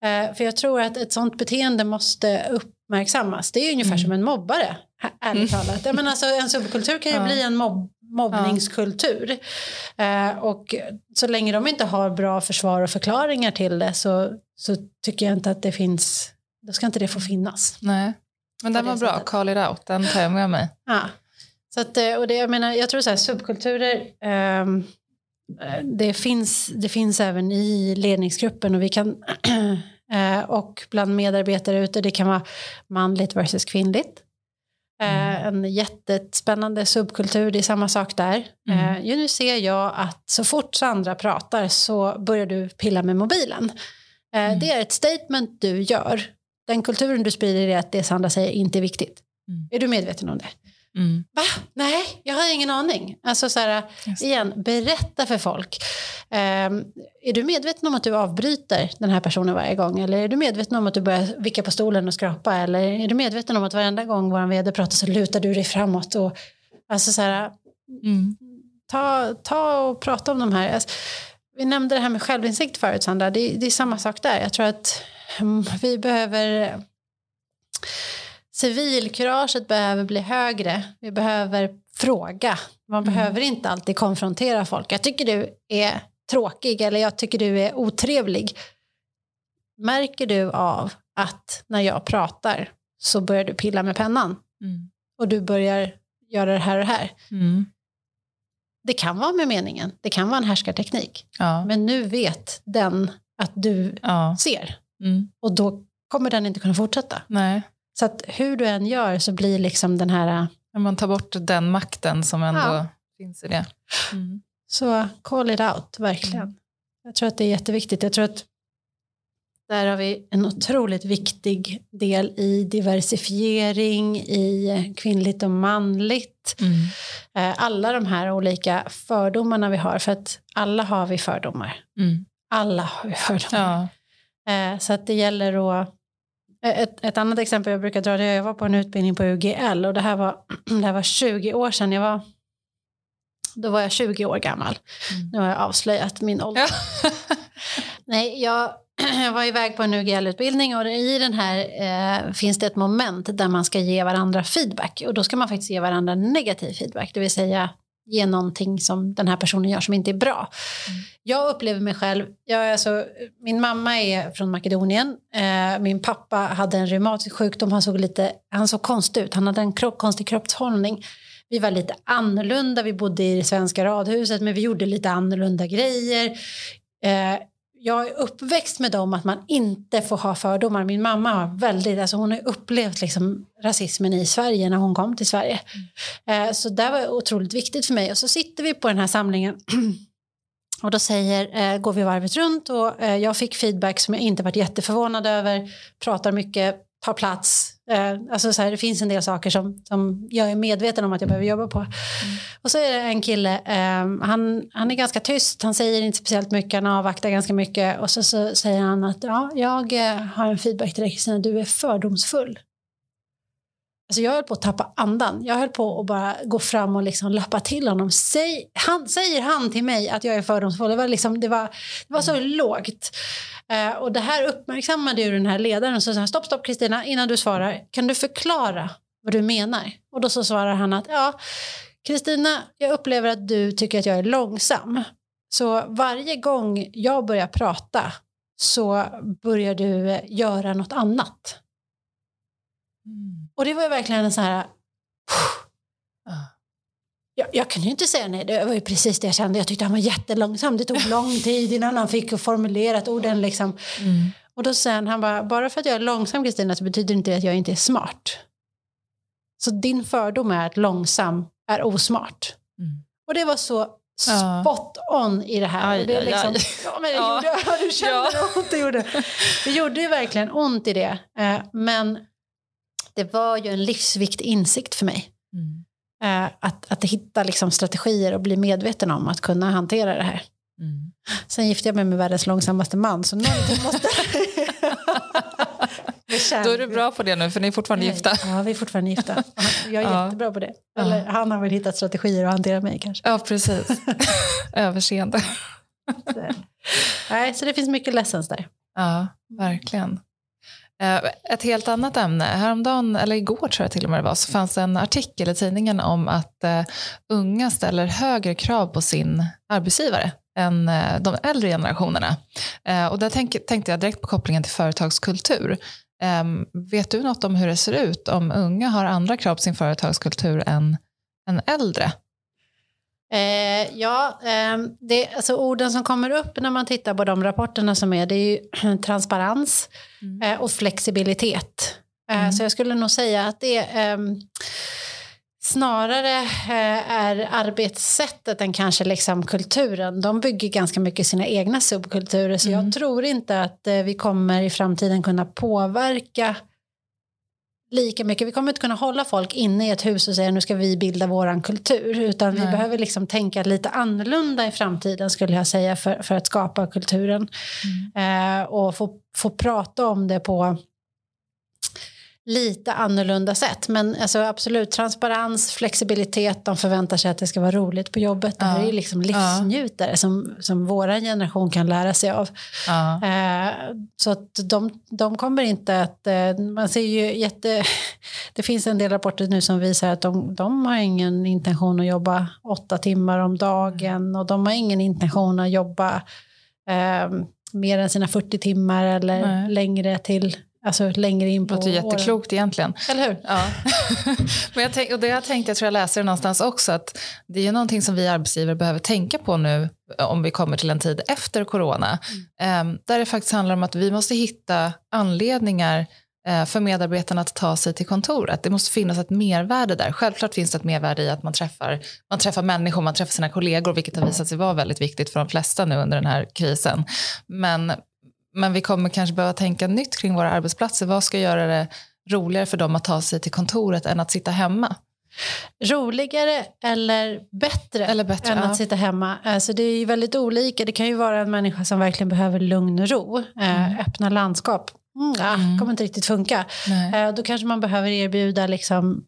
Uh, för jag tror att ett sånt beteende måste uppmärksammas. Det är ungefär mm. som en mobbare, ärligt mm. talat. Men alltså, en subkultur kan ju ja. bli en mobb mobbningskultur. Ja. Uh, och så länge de inte har bra försvar och förklaringar till det så, så tycker jag inte att det finns, då ska inte det få finnas. Nej. Men den var bra, sättet. call it out, den tar jag med mig. Ja. Så att, eh, och det, jag, menar, jag tror så här, subkulturer, eh, det, finns, det finns även i ledningsgruppen och vi kan eh, och bland medarbetare ute, det kan vara manligt versus kvinnligt. Eh, en jättespännande subkultur, det är samma sak där. Mm. Ju nu ser jag att så fort Sandra pratar så börjar du pilla med mobilen. Mm. Det är ett statement du gör. Den kulturen du sprider är att det Sandra säger inte är viktigt. Mm. Är du medveten om det? Mm. Va? Nej, jag har ingen aning. Alltså så här, igen, berätta för folk. Ehm, är du medveten om att du avbryter den här personen varje gång? Eller är du medveten om att du börjar vicka på stolen och skrapa? Eller är du medveten om att varenda gång vår vd pratar så lutar du dig framåt? Och, alltså så här, Mm. ta, ta och prata om de här. Alltså, vi nämnde det här med självinsikt förut, Sandra. Det, det är samma sak där. Jag tror att vi behöver... Civilkuraget behöver bli högre. Vi behöver fråga. Man Mm. behöver inte alltid konfrontera folk. Jag tycker du är tråkig eller jag tycker du är otrevlig. Märker du av att när jag pratar så börjar du pilla med pennan Mm. och du börjar göra det här och det här. Mm. Det kan vara med meningen, det kan vara en härskarteknik. Ja. Men nu vet den att du ja. ser Mm. och då kommer den inte kunna fortsätta. Nej. Så att hur du än gör så blir liksom den här, Men Man tar bort den makten som ändå Ja. finns i det. Mm. så call it out, verkligen. Mm. Jag tror att det är jätteviktigt. Jag tror att där har vi en otroligt viktig del i diversifiering, i kvinnligt och manligt. Mm. Alla de här olika fördomarna vi har, för att alla har vi fördomar. Mm. Alla har vi fördomar. Ja. Eh, Så att det gäller att... eh, Ett, ett annat exempel jag brukar dra det är jag var på en utbildning på UGL och det här var, det här var 20 år sedan. Jag var, då var jag 20 år gammal. Mm. Nu har jag avslöjat min ålder. Ja. Nej, jag, jag var iväg på en UGL-utbildning och i den här eh, finns det ett moment där man ska ge varandra feedback. Och då ska man faktiskt ge varandra negativ feedback, det vill säga ge någonting som den här personen gör som inte är bra. Mm. Jag upplever mig själv, jag är alltså, min mamma är från Makedonien, eh, min pappa hade en reumatisk sjukdom, han såg, lite, han såg konstig ut, han hade en kropp, konstig kroppshållning. Vi var lite annorlunda, vi bodde i det svenska radhuset men vi gjorde lite annorlunda grejer. Eh, jag är uppväxt med dem att man inte får ha fördomar. Min mamma har väldigt, alltså hon har upplevt liksom rasismen i Sverige när hon kom till Sverige. Eh, så det var otroligt viktigt för mig. Och så sitter vi på den här samlingen och då säger, eh, går vi varvet runt och eh, jag fick feedback som jag inte varit jätteförvånad över, pratar mycket, tar plats. Eh, alltså så här, det finns en del saker som, som jag är medveten om att jag behöver jobba på. Och så är det en kille, eh, han, han är ganska tyst, han säger inte speciellt mycket, han avvaktar ganska mycket och så, så säger han att ja, jag eh, har en feedback till dig Kristina, du är fördomsfull. Alltså jag höll på att tappa andan. Jag höll på att bara gå fram och liksom lappa till honom. Säg, han, säger han till mig att jag är fördomsfull? Det var, liksom, det var, det var så lågt. Eh, och det här uppmärksammade ju den här ledaren så sa han, stopp, stopp Kristina, innan du svarar, kan du förklara vad du menar? Och då så svarar han att ja, Kristina, jag upplever att du tycker att jag är långsam. Så varje gång jag börjar prata så börjar du eh, göra något annat. Mm. Och det var ju verkligen en sån här... Ja. Jag, jag kan ju inte säga nej, det var ju precis det jag kände. Jag tyckte han var jättelångsam. Det tog lång tid innan han fick formulerat orden. Liksom. Mm. Och då säger han, bara, bara för att jag är långsam Kristina så betyder inte det att jag inte är smart. Så din fördom är att långsam är osmart. Mm. Och det var så spot on i det här. Aj, det, är aj, liksom, aj. Ja, men det Ja. gjorde, du kände Ja. hur ont det gjorde. Det gjorde ju verkligen ont i det. Eh, men det var ju en livsviktig insikt för mig. Mm. Eh, att, att hitta liksom strategier och bli medveten om att kunna hantera det här. Mm. Sen gifte jag mig med världens långsammaste man, så någonting måste... Då är du bra på det nu, för ni är fortfarande gifta. Ja, vi är fortfarande gifta. Jag är Ja. jättebra på det. Eller han har väl hittat strategier att hantera mig kanske. Ja, precis. Överseende. Så. Nej, så det finns mycket lessons där. Ja, verkligen. Eh, ett helt annat ämne. Häromdagen, eller igår tror jag till och med det var, så fanns det en artikel i tidningen om att eh, unga ställer högre krav på sin arbetsgivare än eh, de äldre generationerna. Och där tänkte jag direkt på kopplingen till företagskultur. Ehm, vet du något om hur det ser ut om unga har andra krav på sin företagskultur än än äldre? Eh, ja, eh, det, alltså orden som kommer upp när man tittar på de rapporterna som är, det är ju transparens mm. eh, och flexibilitet. Eh, mm. Så jag skulle nog säga att det ehm, snarare eh, är arbetssättet än kanske liksom kulturen. De bygger ganska mycket sina egna subkulturer, så mm. jag tror inte att eh, vi kommer i framtiden kunna påverka lika mycket. Vi kommer inte kunna hålla folk inne i ett hus och säga nu ska vi bilda våran kultur. Utan Nej. vi behöver liksom tänka lite annorlunda i framtiden skulle jag säga för, för att skapa kulturen. Mm. Eh, och få, få prata om det på lite annorlunda sätt. Men alltså absolut, transparens, flexibilitet, de förväntar sig att det ska vara roligt på jobbet. Det här är liksom livsnjutare ja. som, som vår generation kan lära sig av. Ja. Eh, så att de, de kommer inte att... Eh, man ser ju jätte... Det finns en del rapporter nu som visar att de, de har ingen intention att jobba åtta timmar om dagen och de har ingen intention att jobba eh, mer än sina 40 timmar eller Nej. längre till Alltså längre in på Det låter jätteklokt egentligen. Eller hur? Ja. Men jag tänk, och det jag tänkte, jag tror jag läser det någonstans också, att det är ju någonting som vi arbetsgivare behöver tänka på nu om vi kommer till en tid efter corona. Mm. Där det faktiskt handlar om att vi måste hitta anledningar uh, för medarbetarna att ta sig till kontoret. Det måste finnas ett mervärde där. Självklart finns det ett mervärde i att man träffar, man träffar människor, man träffar sina kollegor, vilket har visat sig vara väldigt viktigt för de flesta nu under den här krisen. Men men vi kommer kanske behöva tänka nytt kring våra arbetsplatser. Vad ska göra det roligare för dem att ta sig till kontoret än att sitta hemma? Roligare eller bättre, eller bättre än ja. att sitta hemma. Alltså det är ju väldigt olika. Det kan ju vara en människa som verkligen behöver lugn och ro. Eh, mm. öppna landskap. Mm, ah, mm. kommer inte riktigt funka. Eh, då kanske man behöver erbjuda liksom,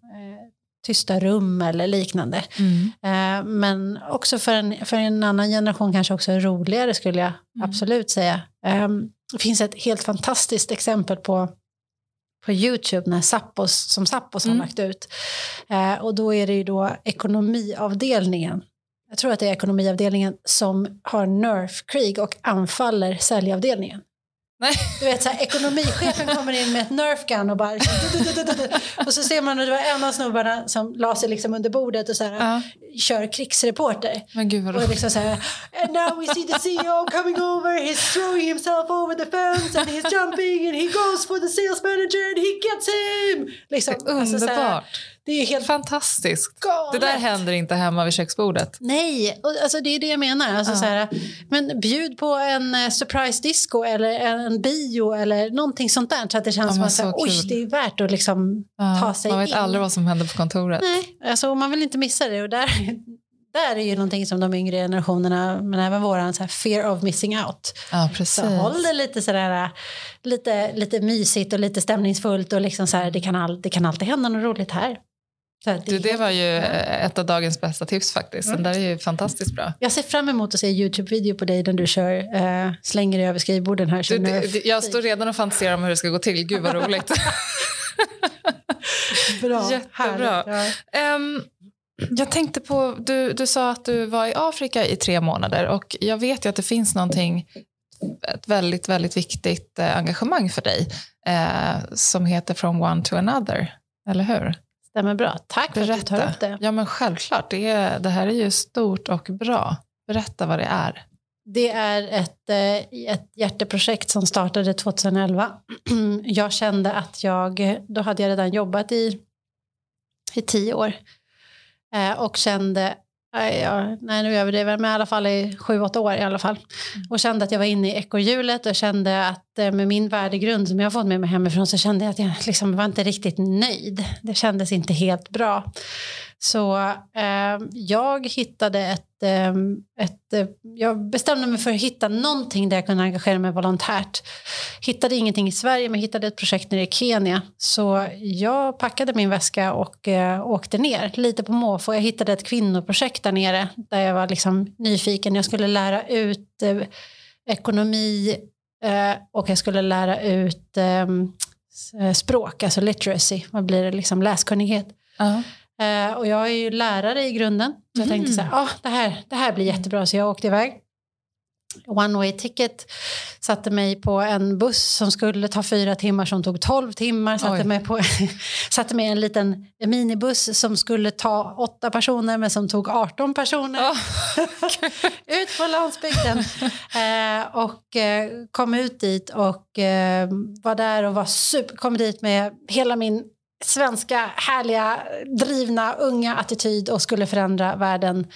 tysta rum eller liknande. Mm. Eh, men också för en, för en annan generation kanske också roligare skulle jag mm. absolut säga. Um, det finns ett helt fantastiskt exempel på på Youtube när Sappos, som Sappos mm. har lagt ut. Eh, och då är det ju då ekonomiavdelningen. Jag tror att det är ekonomiavdelningen som har nerfkrig och anfaller säljavdelningen. Nej. Du vet, så här, ekonomichefen kommer in med ett nerf gun och bara... och så ser man att det var en av snubbarna som la sig liksom under bordet och så här, uh. kör krigsreporter. Men gud vad och liksom så här, And now we see the CEO coming over, he's throwing himself over the fence and he's jumping and he goes for the sales manager and he gets him! Liksom, underbart. Alltså, det är helt fantastiskt. Galet. Det där händer inte hemma vid köksbordet. Nej, och alltså det är det jag menar. Alltså, ja. så här, men bjud på en uh, surprise disco eller en bio eller någonting sånt där så att det känns ja, som att oj, det är värt att liksom ja, ta sig in. Man vet in. aldrig vad som händer på kontoret. Nej, alltså, man vill inte missa det. Och där, där är ju någonting som de yngre generationerna, men även våran så här fear of missing out. Ja, precis. Så håll det lite sådär, lite, lite mysigt och lite stämningsfullt och liksom så här, det kan, all, det kan alltid hända något roligt här. Det, du, det var ju ett av dagens bästa tips faktiskt. Mm. Den där är ju fantastiskt bra. Jag ser fram emot att se Youtube-video på dig där du kör, äh, slänger dig över skrivborden här. Du, du, jag står redan och fantiserar om hur det ska gå till. Gud vad roligt. bra, Jättebra. Ja. Um, jag tänkte på, du, du sa att du var i Afrika i tre månader och jag vet ju att det finns någonting, ett väldigt, väldigt viktigt eh, engagemang för dig eh, som heter From One to Another, eller hur? Stämmer bra. Tack Berätta. för att du tar upp det. Ja, men självklart. Det, är, det här är ju stort och bra. Berätta vad det är. Det är ett, eh, ett hjärteprojekt som startade 2011. Jag kände att jag, då hade jag redan jobbat i, i tio år eh, och kände Ja, nej, nu överdriver jag, men i alla fall i sju, åtta år i alla fall. Mm. Och kände att jag var inne i ekorrhjulet och kände att eh, med min värdegrund som jag har fått med mig hemifrån så kände jag att jag liksom var inte riktigt nöjd. Det kändes inte helt bra. Så eh, jag hittade ett, ett... Eh, eh, jag bestämde mig för att hitta någonting där jag kunde engagera mig volontärt. Hittade ingenting i Sverige men hittade ett projekt nere i Kenya. Så jag packade min väska och eh, åkte ner lite på måfå. Jag hittade ett kvinnoprojekt där nere där jag var liksom nyfiken. Jag skulle lära ut eh, ekonomi eh, och jag skulle lära ut eh, språk, alltså literacy. Vad blir det? Liksom läskunnighet. Uh -huh. Eh, och jag är ju lärare i grunden. Så jag tänkte så här, ah, det, här, det här blir jättebra. Så jag åkte iväg. one way ticket. Satte mig på en buss som skulle ta fyra timmar som tog tolv timmar. Satte mig, på, satte mig i en liten minibuss som skulle ta åtta personer men som tog 18 personer. Oh. ut på landsbygden. eh, och eh, kom ut dit och eh, var där och var super, kom dit med hela min svenska härliga drivna unga attityd och skulle förändra världen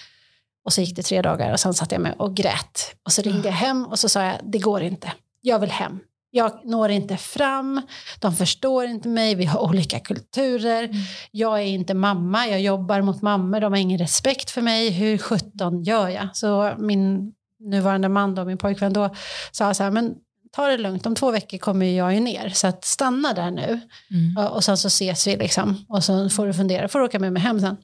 och så gick det tre dagar och sen satt jag med och grät. Och så ringde jag hem och så sa jag, det går inte. Jag vill hem. Jag når inte fram, de förstår inte mig, vi har olika kulturer. Mm. Jag är inte mamma, jag jobbar mot mammor, de har ingen respekt för mig. Hur sjutton gör jag? Så min nuvarande man, då, min pojkvän då, sa så här, men ta det lugnt, om två veckor kommer jag ju ner. Så att stanna där nu. Mm. Och, sen så ses vi liksom. Och så får du fundera, får du åka med mig hem sen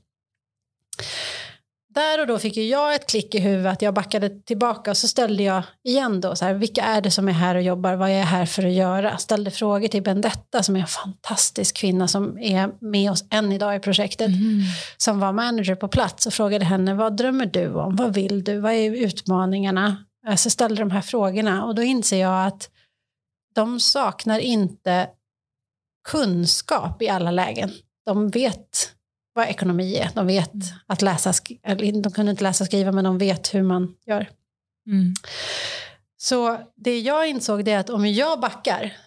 där och då fick ju jag ett klick i huvudet att jag backade tillbaka och så ställde jag igen då så här, vilka är det som är här och jobbar, vad är jag här för att göra? Ställde frågor till Bendetta som är en fantastisk kvinna som är med oss än idag i projektet, mm. som var manager på plats och frågade henne, vad drömmer du om, vad vill du, vad är utmaningarna? Så alltså ställde de här frågorna och då inser jag att de saknar inte kunskap i alla lägen. De vet vad ekonomi är. De vet mm. att läsa, de kunde inte läsa och skriva men de vet hur man gör. Mm. Så det jag insåg är att om jag backar,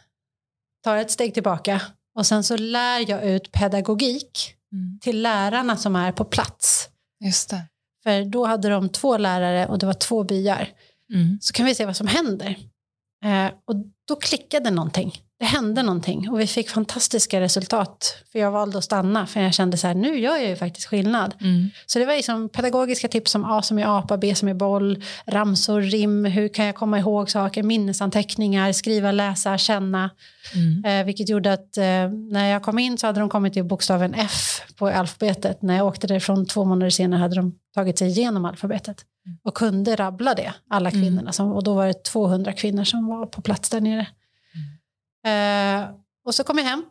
tar ett steg tillbaka och sen så lär jag ut pedagogik mm. till lärarna som är på plats. Just det. För då hade de två lärare och det var två byar. Mm. Så kan vi se vad som händer. Eh, och då klickade någonting det hände någonting och vi fick fantastiska resultat. För jag valde att stanna för jag kände så här, nu gör jag ju faktiskt skillnad. Mm. Så det var liksom pedagogiska tips som A som är apa, B som är boll, ramsor, rim, hur kan jag komma ihåg saker, minnesanteckningar, skriva, läsa, känna. Mm. Eh, vilket gjorde att eh, när jag kom in så hade de kommit till bokstaven F på alfabetet. När jag åkte därifrån två månader senare hade de tagit sig igenom alfabetet. Och kunde rabbla det, alla mm. kvinnorna. Som, och då var det 200 kvinnor som var på plats där nere. Eh, och så kom jag hem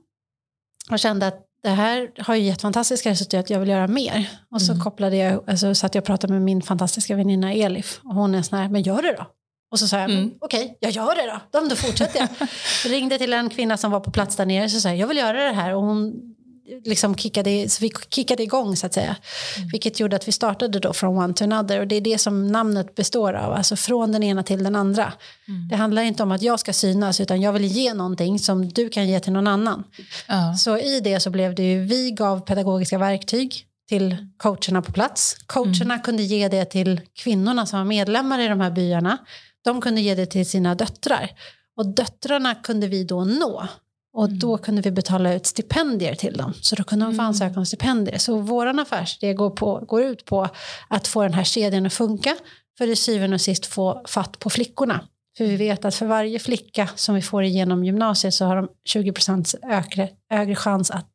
och kände att det här har ju gett fantastiska resultat, jag vill göra mer. Och så mm. kopplade jag, alltså, så att jag pratade med min fantastiska väninna Elif. Och hon är sån här, men gör det då. Och så sa jag, mm. okej, okay, jag gör det då. Då fortsätter jag. ringde till en kvinna som var på plats där nere och sa jag vill göra det här. Och hon liksom kickade, så vi kickade igång så att säga. Mm. Vilket gjorde att vi startade då från one to another och det är det som namnet består av, alltså från den ena till den andra. Mm. Det handlar inte om att jag ska synas utan jag vill ge någonting som du kan ge till någon annan. Uh. Så i det så blev det ju, vi gav pedagogiska verktyg till coacherna på plats. Coacherna mm. kunde ge det till kvinnorna som var medlemmar i de här byarna. De kunde ge det till sina döttrar. Och döttrarna kunde vi då nå och mm. då kunde vi betala ut stipendier till dem. Så då kunde de få mm. ansöka om stipendier. Så vår affärsidé går, på, går ut på att få den här kedjan att funka. För i syvende och sist få fatt på flickorna. För vi vet att för varje flicka som vi får igenom gymnasiet så har de 20 procent högre, högre chans att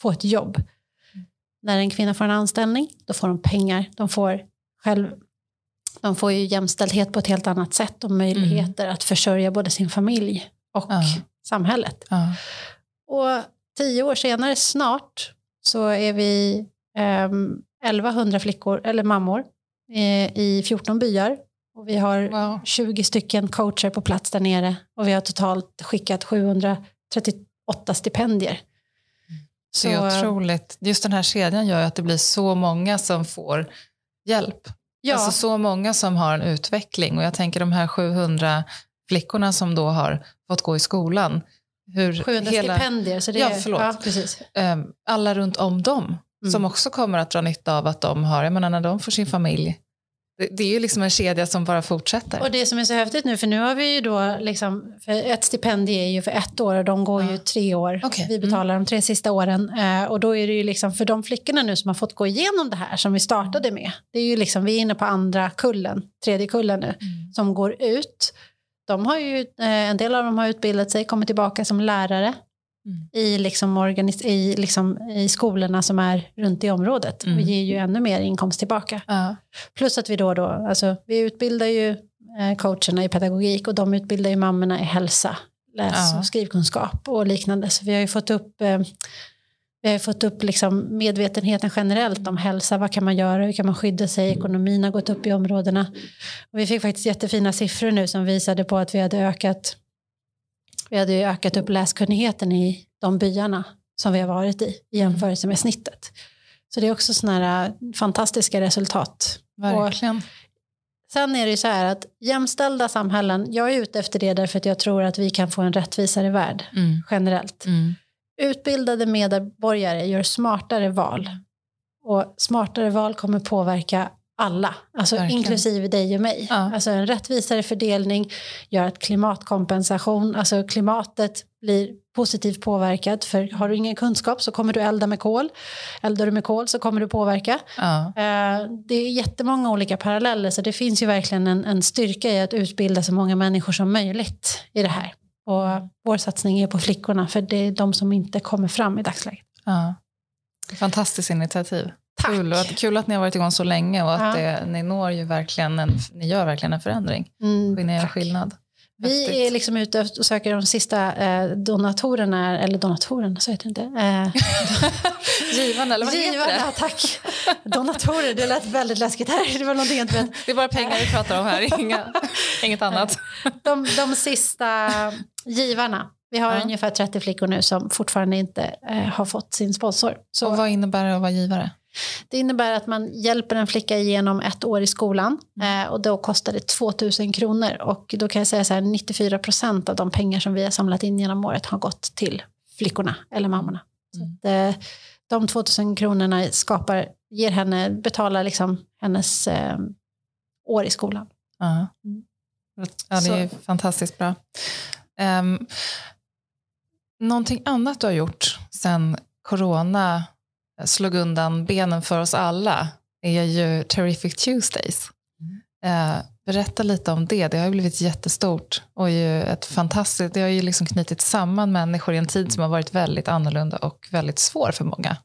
få ett jobb. Mm. När en kvinna får en anställning, då får de pengar. De får, själv, de får ju jämställdhet på ett helt annat sätt och möjligheter mm. att försörja både sin familj och ja samhället. Ja. Och tio år senare snart så är vi eh, 1100 flickor, eller mammor eh, i 14 byar. Och vi har wow. 20 stycken coacher på plats där nere och vi har totalt skickat 738 stipendier. Så, det är otroligt. Just den här kedjan gör att det blir så många som får hjälp. Ja. Alltså så många som har en utveckling. Och jag tänker de här 700 flickorna som då har fått gå i skolan. Hur 700 hela, stipendier. Så det ja, förlåt. Ja, precis. Ehm, alla runt om dem mm. som också kommer att dra nytta av att de har, jag menar när de får sin familj, det, är ju liksom en kedja som bara fortsätter. Och det som är så häftigt nu, för nu har vi ju då, liksom, ett stipendium är ju för ett år och de går ja. ju tre år. Okay. Vi betalar mm. de tre sista åren. Eh, och då är det ju liksom, för de flickorna nu som har fått gå igenom det här som vi startade med, det är ju liksom, vi är inne på andra kullen, tredje kullen nu, mm. som går ut de har ju, eh, en del av dem har utbildat sig, kommit tillbaka som lärare mm. i, liksom organis- i, liksom, i skolorna som är runt i området mm. och ger ju ännu mer inkomst tillbaka. Uh. Plus att vi då och då, alltså, vi utbildar ju eh, coacherna i pedagogik och de utbildar ju mammorna i hälsa, läs och skrivkunskap och liknande. Så vi har ju fått upp eh, Vi har fått upp liksom medvetenheten generellt om hälsa. Vad kan man göra? Hur kan man skydda sig? Ekonomin har gått upp i områdena. Och vi fick faktiskt jättefina siffror nu som visade på att vi hade ökat, vi hade ökat upp läskunnigheten i de byarna som vi har varit i i jämförelse med snittet. Så det är också sådana här fantastiska resultat. Verkligen. Och sen är det ju så här att jämställda samhällen, jag är ute efter det därför att jag tror att vi kan få en rättvisare värld mm. generellt. Mm. Utbildade medborgare gör smartare val. Och smartare val kommer påverka alla, alltså inklusive dig och mig. Ja. Alltså en rättvisare fördelning gör att klimatkompensation, alltså klimatet blir positivt påverkat. För har du ingen kunskap så kommer du elda med kol. Eldar du med kol så kommer du påverka. Ja. Eh, det är jättemånga olika paralleller så det finns ju verkligen en, en styrka i att utbilda så många människor som möjligt i det här. Och vår satsning är på flickorna för det är de som inte kommer fram i dagsläget. Ja. Fantastiskt initiativ. Tack. Kul, och att, kul att ni har varit igång så länge och att ja. det, ni, når ju verkligen en, ni gör verkligen en förändring. Mm, ni gör skillnad. Vi är liksom ute och söker de sista eh, donatorerna, eller donatorerna, så heter det inte. Eh, Givarna, eller vad Givarna, heter det? tack. Donatorer, det lät väldigt läskigt här. Det var någonting jag inte Det är bara pengar vi pratar om här, Inga, inget annat. De, de sista givarna. Vi har ja. ungefär 30 flickor nu som fortfarande inte eh, har fått sin sponsor. Så, och vad innebär det att vara givare? Det innebär att man hjälper en flicka igenom ett år i skolan mm. eh, och då kostar det 2000 kronor och då kan jag säga så här 94 procent av de pengar som vi har samlat in genom året har gått till flickorna eller mammorna. Mm. Så att, eh, de 2000 kronorna skapar, ger henne, betalar liksom hennes eh, år i skolan. Uh. Mm. Ja, det är så. fantastiskt bra. Um, någonting annat du har gjort sen corona slog undan benen för oss alla är ju Terrific Tuesdays. Mm. Eh, berätta lite om det. Det har ju blivit jättestort och ju ett fantastiskt, det har ju liksom knutit samman människor i en tid som har varit väldigt annorlunda och väldigt svår för många.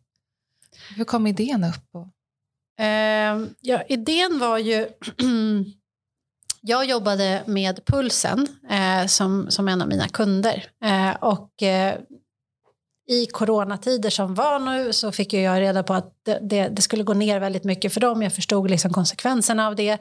Hur kom idén upp? Eh, ja, idén var ju Jag jobbade med Pulsen eh, som, som en av mina kunder. Eh, och eh, i coronatider som var nu så fick jag reda på att det, det, det, skulle gå ner väldigt mycket för dem. Jag förstod liksom konsekvenserna av det.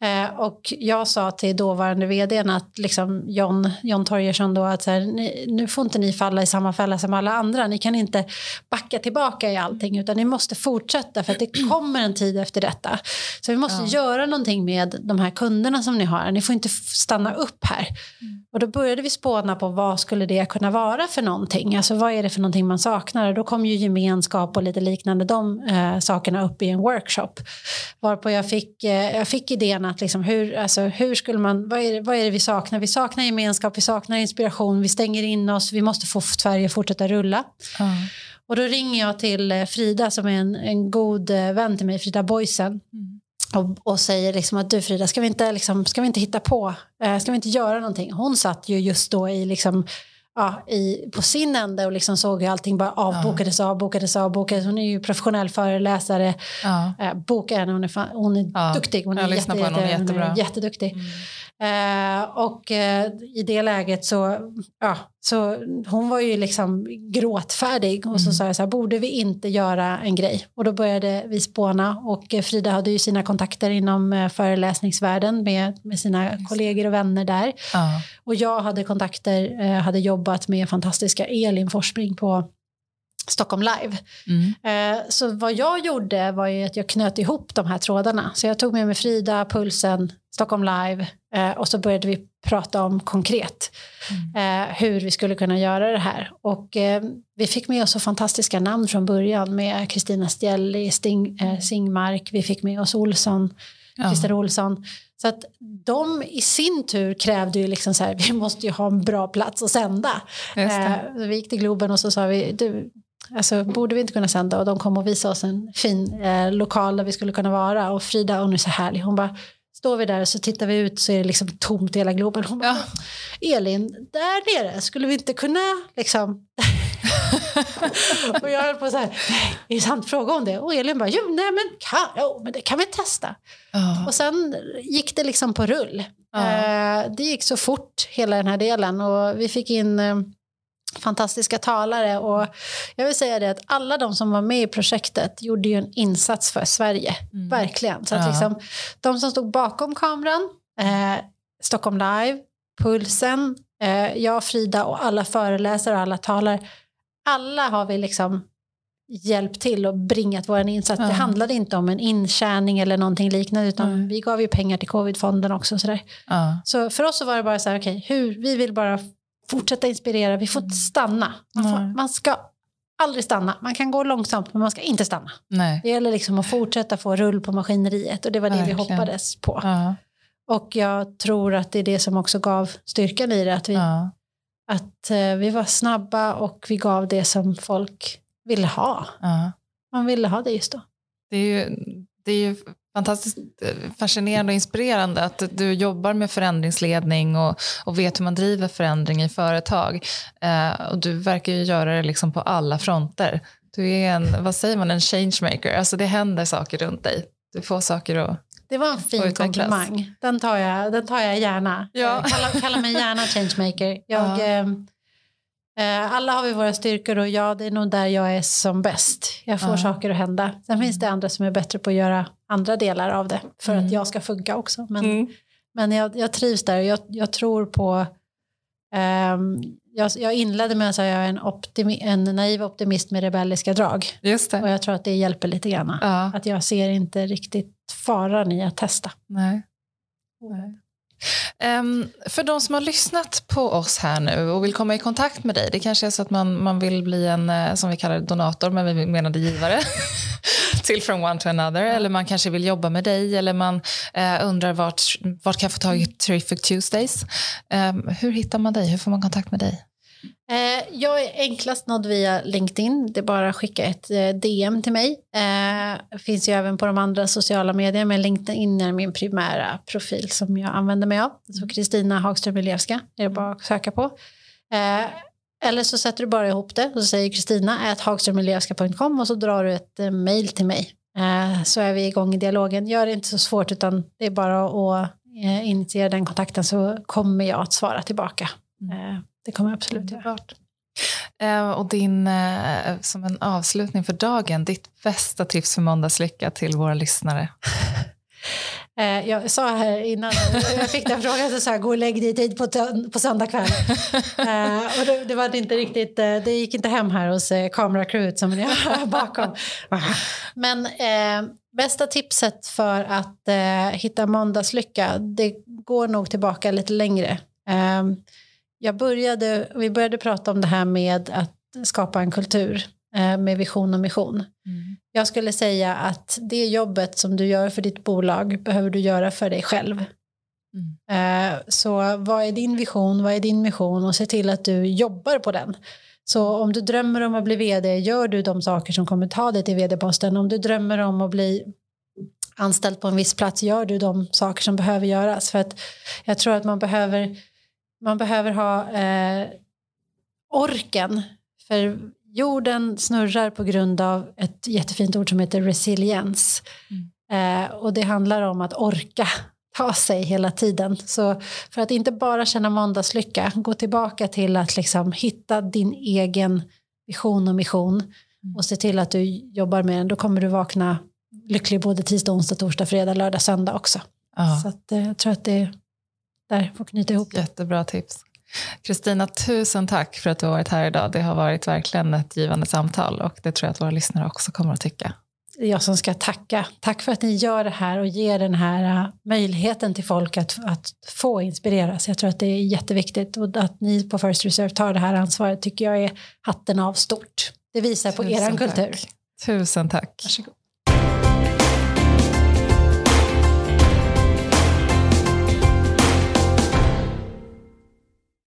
Mm. Eh, och jag sa till dåvarande vdn att liksom John, John Torgersson då att så här, ni, nu får inte ni falla i samma fälla som alla andra. Ni kan inte backa tillbaka i allting utan ni måste fortsätta för att det kommer en tid efter detta. Så vi måste ja. göra någonting med de här kunderna som ni har. Ni får inte stanna upp här. Mm. Och då började vi spåna på vad skulle det kunna vara för någonting. Alltså vad är det för någonting man saknar? Och då kom ju gemenskap och lite liknande de eh, sakerna upp i en workshop. Varpå jag fick, eh, jag fick idén att liksom hur, alltså, hur skulle man, vad är, det, vad är det vi saknar? Vi saknar gemenskap, vi saknar inspiration, vi stänger in oss, vi måste få Sverige att fortsätta rulla. Mm. Och då ringer jag till eh, Frida som är en, en god eh, vän till mig, Frida Boysen. Mm. Och, och, säger liksom att du Frida, ska vi inte, liksom, ska vi inte hitta på, eh, ska vi inte göra någonting? Hon satt ju just då i liksom, ja, i, på sin ände och liksom såg hur allting bara avbokades, ja. avbokades, avbokades. Hon är ju professionell föreläsare. Ja. Eh, boka henne, hon är, hon är ja. duktig. Hon är, jätte, jätte. Hon är jätteduktig. Mm. Eh, och eh, i det läget så, ja, så hon var ju liksom gråtfärdig och så mm. sa jag så här, borde vi inte göra en grej? Och då började vi spåna och Frida hade ju sina kontakter inom eh, föreläsningsvärlden med, med sina kollegor och vänner där. Uh. Och jag hade kontakter, eh, hade jobbat med fantastiska Elin Forsbring på Stockholm Live. Mm. Eh, så vad jag gjorde var ju att jag knöt ihop de här trådarna. Så jag tog med mig Frida, Pulsen, Stockholm Live eh, och så började vi prata om konkret mm. eh, hur vi skulle kunna göra det här. Och vi fick med oss så fantastiska namn från början med Kristina Stjelli, Sting, eh, Singmark, vi fick med oss Olsson, Christer ja. Olsson. Så att de i sin tur krävde ju liksom så här, vi måste ju ha en bra plats att sända. Eh, vi gick till Globen och så sa vi, du, Alltså, borde vi inte kunna sända? Och de kom och visade oss en fin eh, lokal där vi skulle kunna vara. Och Frida, hon är så härlig, hon bara står vi där och så tittar vi ut så är det liksom tomt i hela Globen. Hon bara, ja. Elin, där nere, skulle vi inte kunna liksom... och jag höll på så här, nej, är det sant? Fråga om det. Och Elin bara, jo, nej men, kan, jo, men det kan vi testa. Oh. Och sen gick det liksom på rull. Oh. Eh, det gick så fort, hela den här delen. Och vi fick in... Fantastiska talare. Och jag vill säga det att alla de som var med i projektet gjorde ju en insats för Sverige. Mm. Verkligen. Så att ja. liksom, de som stod bakom kameran, eh, Stockholm Live, Pulsen, eh, jag, Frida och alla föreläsare och alla talare. Alla har vi liksom hjälpt till och bringat vår insats. Ja. Det handlade inte om en intjäning eller någonting liknande utan mm. vi gav ju pengar till covidfonden också. Så, ja. så för oss så var det bara så här, okej, okay, vi vill bara fortsätta inspirera, vi får inte mm. stanna. Man, får, man, ska aldrig stanna. Man kan gå långsamt men man ska inte stanna. Nej. Det gäller liksom att fortsätta få rull på maskineriet och det var det Verkligen. vi hoppades på. Ja. Och jag tror att det är det som också gav styrkan i det. Att vi, ja. att, uh, vi var snabba och vi gav det som folk ville ha. Ja. Man ville ha det just då. Det är ju, det är ju fantastiskt eh, fascinerande och inspirerande att du jobbar med förändringsledning och, och vet hur man driver förändring i företag. Eh, och du verkar ju göra det liksom på alla fronter. Du är en, vad säger man, en changemaker. Alltså det händer saker runt dig. Du får saker att det var en fin komplimang. Den tar jag, den tar jag gärna. Ja. Kalla, kalla mig gärna changemaker. Jag, ja. Eh, alla har vi våra styrkor och ja, det är nog där jag är som bäst. Jag får ja. saker att hända. Sen finns det andra som är bättre på att göra andra delar av det för mm. att jag ska funka också. Men, mm. men jag, jag trivs där. Jag, jag tror på... Um, jag, jag, inledde med att säga att jag är en, optimi, en naiv optimist med rebelliska drag. Just det. Och jag tror att det hjälper lite grann. Ja. Att jag ser inte riktigt faran i att testa. Nej. Nej. Um, för de som har lyssnat på oss här nu och vill komma i kontakt med dig, det kanske är så att man, man vill bli en, eh, som vi kallar det, donator, men vi menade givare, till from one to another, eller man kanske vill jobba med dig, eller man uh, undrar vart, vart kan jag få tag i Terrific Tuesdays. Um, hur hittar man dig? Hur får man kontakt med dig? Eh, jag är enklast nådd via LinkedIn. Det är bara att skicka ett eh, DM till mig. Eh, finns ju även på de andra sociala medierna men LinkedIn är min primära profil som jag använder mig av. Så Kristina Hagström Milewska är det bara att söka på. eller så sätter du bara ihop det och så säger Kristina hagströmmilewska.com och så drar du ett mail till mig. så är vi igång i dialogen. Gör det inte så svårt utan det är bara att initiera den kontakten så kommer jag att svara tillbaka. Mm det kommer jag absolut göra. Eh, och din, eh, som en avslutning för dagen, ditt bästa tips för måndagslycka till våra lyssnare? Eh, jag sa här innan, jag fick den frågan, så sa jag gå och lägg dig tid på, på söndag kväll. och det, det, var inte riktigt, det gick inte hem här hos kameracrewet som ni har bakom. Men eh, bästa tipset för att eh, hitta måndagslycka, det går nog tillbaka lite längre. Eh, jag började, vi började prata om det här med att skapa en kultur eh, med vision och mission. Mm. Jag skulle säga att det jobbet som du gör för ditt bolag behöver du göra för dig själv. Mm. Eh, så vad är din vision, vad är din mission och se till att du jobbar på den. Så om du drömmer om att bli vd, gör du de saker som kommer ta dig till vd-posten. Om du drömmer om att bli anställd på en viss plats, gör du de saker som behöver göras. För att jag tror att man behöver man behöver ha eh, orken. För jorden snurrar på grund av ett jättefint ord som heter resiliens. Mm. Eh, och det handlar om att orka ta sig hela tiden. Så för att inte bara känna måndagslycka, gå tillbaka till att liksom hitta din egen vision och mission mm. och se till att du jobbar med den. Då kommer du vakna lycklig både tisdag, onsdag, torsdag, fredag, lördag, söndag också. Aha. Så att, eh, jag tror att det där får knyta ihop Jättebra tips. Kristina, tusen tack för att du har varit här idag. Det har varit verkligen ett givande samtal och det tror jag att våra lyssnare också kommer att tycka. Det är jag som ska tacka. Tack för att ni gör det här och ger den här uh, möjligheten till folk att, att få inspireras. Jag tror att det är jätteviktigt och att ni på First Reserve tar det här ansvaret tycker jag är hatten av stort. Det visar tusen på er kultur. Tusen tack. Varsågod.